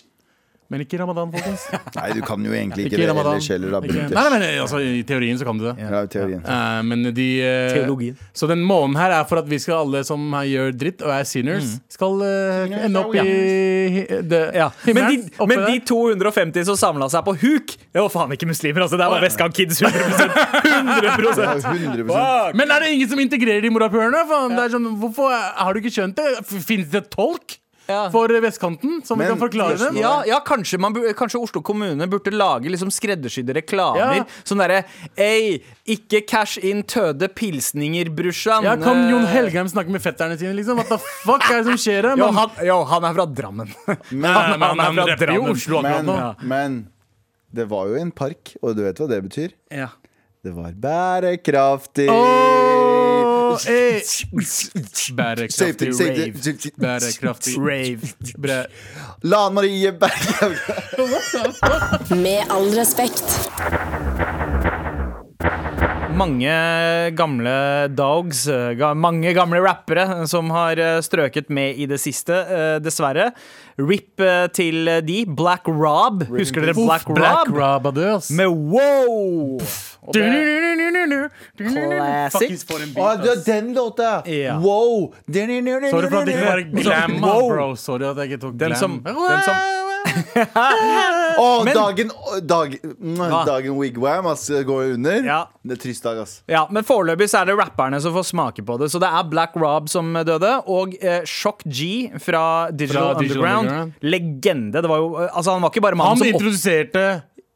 Men ikke i ramadan, folkens. Nei, du kan jo egentlig ikke, Ikke det ellers heller, da. Ikke- Nei, nei, men altså, I teorien så kan du det. Ja, i teorien. Uh, men de uh, Teologien. Så den måneden her er for at vi skal alle som gjør dritt og er sinners, skal uh, ende opp i det, Ja. Men, de, men de 250 som samla seg på huk, det var faen ikke muslimer. altså Det var Vestgang Kids 100 100 Ja, 100 Men er det ingen som integrerer de morapulerne? Er sånn, hvorfor Har du ikke skjønt det? Fins det tolk Ja. for vestkanten som vi kan forklare dem? Ja, ja kanskje, man, kanskje Oslo kommune burde lage liksom skreddersydde reklamer. Ja. Sånn derre Ei, ikke cash in tøde pilsninger, brorsan. Ja, kan Jon Eh, Helgheim snakke med fetterne sine? liksom? What the fuck er det som skjer her? Man- han, jo, han er fra Drammen. Men han, han er fra Drammen. Oslo Men, nå. men det var jo en park, og du vet hva det betyr? ja. Det var bærekraftig. Åh, eh. Bærekraftig safety, rave. Bærekraftig Rave. Bæ Lan Marie bærekraftig. Med all respekt. Mange gamle dogs, eh, mange gamle rappere som har eh, strøket med i det siste, eh, dessverre. Rip til de. Black Rob. Husker dere Black Rob? Black Rob er død. Med wow! Classic. Den låta! Ja. Wow! Sorry for at det ikke var glam, bro. Sorry at jeg ikke tok Den som- den som- Å, Men- dagen, dag, Hva? dagen Wigwam ass, går under. Ja. Det er trist dag, ass. Ja, men Foreløpig så er det rapperne som får smake på det. Så det er Black Rob som døde, og eh, Shock G fra Digital, Fra Digital Underground. Underground. Legende. Det var jo, eh, altså, han var ikke bare mannen Han som opp, introduserte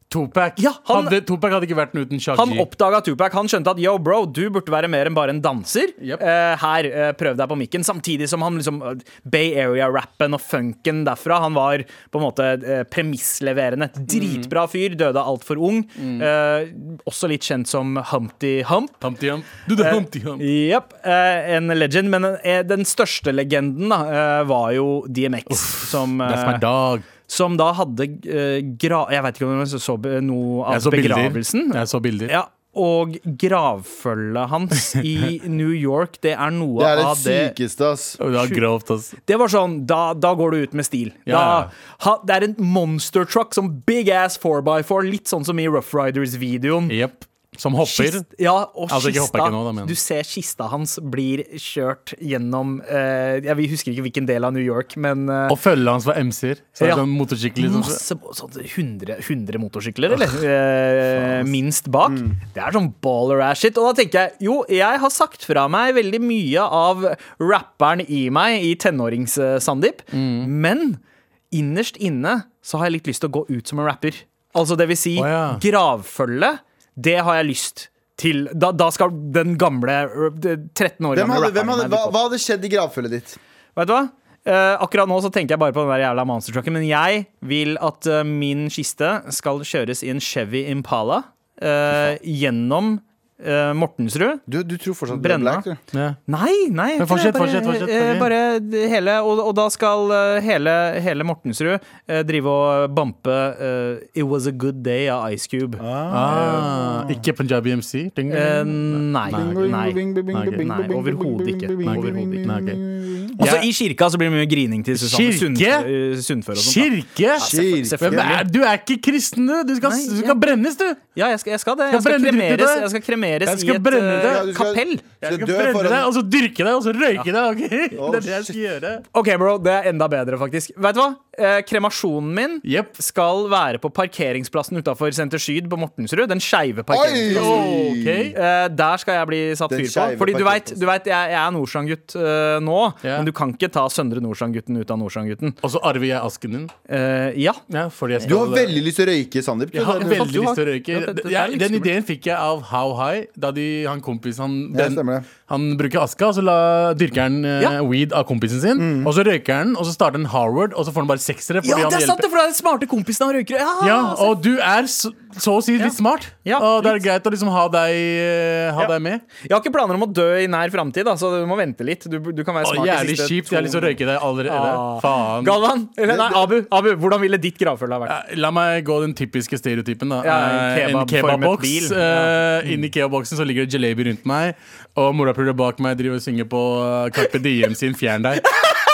Tupac. Ja, han- hadde, Tupac hadde ikke vært den uten Shaggy. han oppdaga Tupac. Han skjønte at yo, bro, du burde være mer enn bare en danser. Yep. Eh, her, eh, prøv deg på mikken. Samtidig som han liksom eh, Bay Area-rappen og funken derfra. Han var på en måte premissleverende. Dritbra fyr. Døde altfor ung. Eh, også litt kjent som Humpty Hump. Humpty Hump. Du, det Humpty Hump. Yep, eh, en legend. Men den største legenden da, var jo DMX. som, That's my dog. Som da hadde uh, gra... Jeg vet ikke om du så noe av Jeg så bilder. begravelsen. Jeg så bilder. Ja, og gravfølget hans i New York, det er noe Det er det av det sykeste, ass. Det var grovt, ass. Det var sånn, da, da går du ut med stil. Ja. Da, ha, det er en monster truck som big ass 4x4, litt sånn som i Rough Riders-videoen. Jepp. Som hopper. Kist, ja, og Altså, kista nå, da, Du ser kista hans blir kjørt gjennom eh, Jeg husker ikke hvilken del av New York, men eh, Og følget hans var MC-er. Så Ja. sånn liksom. Masse sånn 100, 100 motorsykler, eller? Eh, minst bak. Det er sånn baller ass shit. Og da tenker jeg jo, jeg har sagt fra meg veldig mye av rapperen i meg i tenårings-Sandeep, men innerst inne så har jeg litt lyst til å gå ut som en rapper. Altså det vil si, oh, ja. gravfølge, det har jeg lyst til. Da, da skal den gamle øh, 13 år Hvem gamle hadde, rapperen hadde, hva, hva hadde skjedd i gravfølget ditt? Vet du hva? Uh, akkurat nå så tenker jeg bare på den der jævla monstertrucken, men jeg vil at uh, min kiste skal kjøres i en Chevy Impala uh, gjennom eh, Mortensrud. Du, du tror fortsatt du er Brenna. black, du? Ja. Nei, nei. Men fortsett, bare, fortsett, fortsett, eh, bare hele, og, og da skal eh, hele, hele Mortensrud uh, drive og bampe uh, It Was A Good Day av Ice Cube. Ah, ikke Punjabi MC? Ding, ding, nei. nei. Nei. Nei, overhodet ikke. Overhodet ikke. Nei, ok. Altså, I kirka så blir det mye grining til Susanne Sund, eh, Sundfør og sånt. Kirke? Kirke. Er, du er ikke kristen, du! Du skal, Nei, du ja. skal brennes, du! Ja, jeg skal, jeg skal det. Skal Jeg skal kremeres, jeg skal kremeres Jeg skal i et eh. Ja, skal- kapell. Jeg skal brenne deg, og så dyrke deg, og så røyke deg. ok? det er det jeg skal gjøre. Ok, bro, det er enda bedre, faktisk. Vet du hva? Eh, kremasjonen min yep. skal være på parkeringsplassen utafor Senter Syd på Mortensrud. Den skeive parkeringsplassen. Ok. Eh, der skal jeg bli satt fyr på. Fordi du vet, du vet jeg, jeg er Nordstrand-gutt uh, nå, Ja. Men du kan ikke ta Søndre Nordstrand-gutten ut av Nordstrand-gutten. Og så arver jeg asken din. Eh, ja. Ja, fordi jeg skal, Du har veldig lyst til å røyke, Sandeep. du. Jeg har veldig lyst til å røyke. Ja, det- det er Jeg- den skummelt. ideen fikk jeg av How High, da de, han kompisen han, Ja, den, stemmer det. Han bruker aska, og så la, dyrker han eh, Ja. weed av kompisen sin. Mm. Og så røyker han, og så starter han Harvard, og så får han bare seksere. fordi ja, han det er sant, hjelper- det, for det er den smarte kompisen han røyker. Ja, Ja, og du er så, så å si litt smart. Ja, og det er greit å liksom ha deg, eh, ha Ja. deg med. Jeg har ikke planer om å dø i nær framtid, så du må vente litt. Du, du kan være Å, smart de jævlig siste kjipt. Jeg har lyst til å røyke deg allerede. Ah. Faen. Galvan, eller nei, Abu, Abu, hvordan ville ditt gravfølge ha vært? Eh, La meg gå den typiske stereotypen. da Ja, en Eh, En kebabformet kebabboks. bil. Eh, Inni kebaboksen så ligger det jalebi rundt meg, og morapuler bak meg driver og synger på eh, Carpe Diem sin 'Fjern deg'.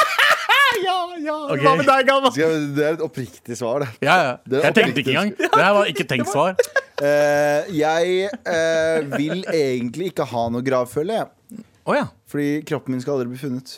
ja, ja. Okay. Hva med deg, Galvan? Skal Det er et oppriktig svar, det. Ja, ja. Det Jeg tenkte ikke engang. Det her var ikke tenkt svar. Uh, jeg uh, vil egentlig ikke ha noe gravfølge, jeg. Oh, ja. Fordi kroppen min skal aldri bli funnet.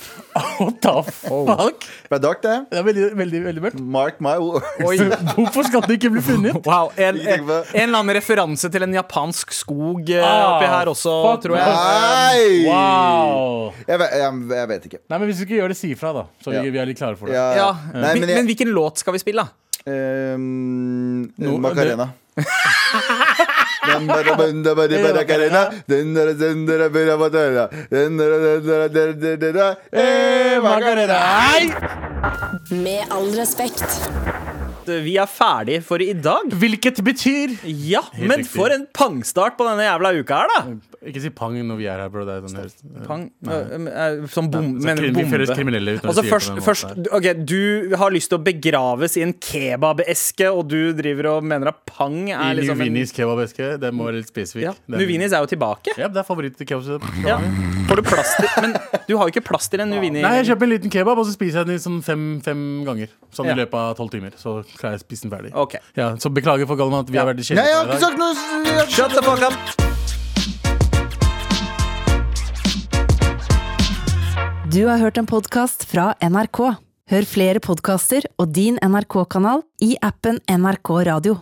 What the fuck? Det er dark, det. Det er veldig, veldig, veldig mørkt. Mark my words. Oi. Hvorfor skal det ikke bli funnet? Wow, en, en, en eller annen referanse til en japansk skog eh, Ah, oppi her også, fuck tror jeg. Nei! Wow. Jeg, vet- jeg, jeg vet ikke. Nei, men Hvis du ikke gjør det, si ifra, da. Så Ja. vi, vi er litt klare for det. Ja, Ja. Nei, men, men hvilken låt skal vi spille, da? Um, No, Macarena. Den bare- bunda bare Macarena. Den der- den der bare Macarena. Den der- den der- den der- den der- Eh, Macarena. Nei! Med all respekt. Vi er ferdige for i dag. Hvilket betyr Ja, Helt men riktig. for en pangstart på denne jævla uka her, da. Ikke si pang når vi er her, bro. Det er sånn høres- Pang, øh, øh, som bom, Så mener krim- bombe. Altså først, først, ok, Du har lyst til å begraves i en kebabeske, og du driver og mener at pang er I liksom en Nuvinis kebabeske. Det må være litt spesifikk. ja. Nuvinis er jo tilbake. Ja, det er favoritt-kebab. Ja. Får du plass til Men du har jo ikke plass til en Nuvini. Nei, jeg kjøper en liten kebab, og så spiser jeg den i sånn fem, fem ganger. Sånn Ja. i løpet av tolv timer. Så klarer jeg å spise den ferdig. Ok. Ja, så beklager for Galvan at vi har vært Nei, jeg har ikke sagt noe Shut the fuck up. Du har hørt en podkast fra NRK. Hør flere podkaster og din NRK-kanal i appen NRK Radio.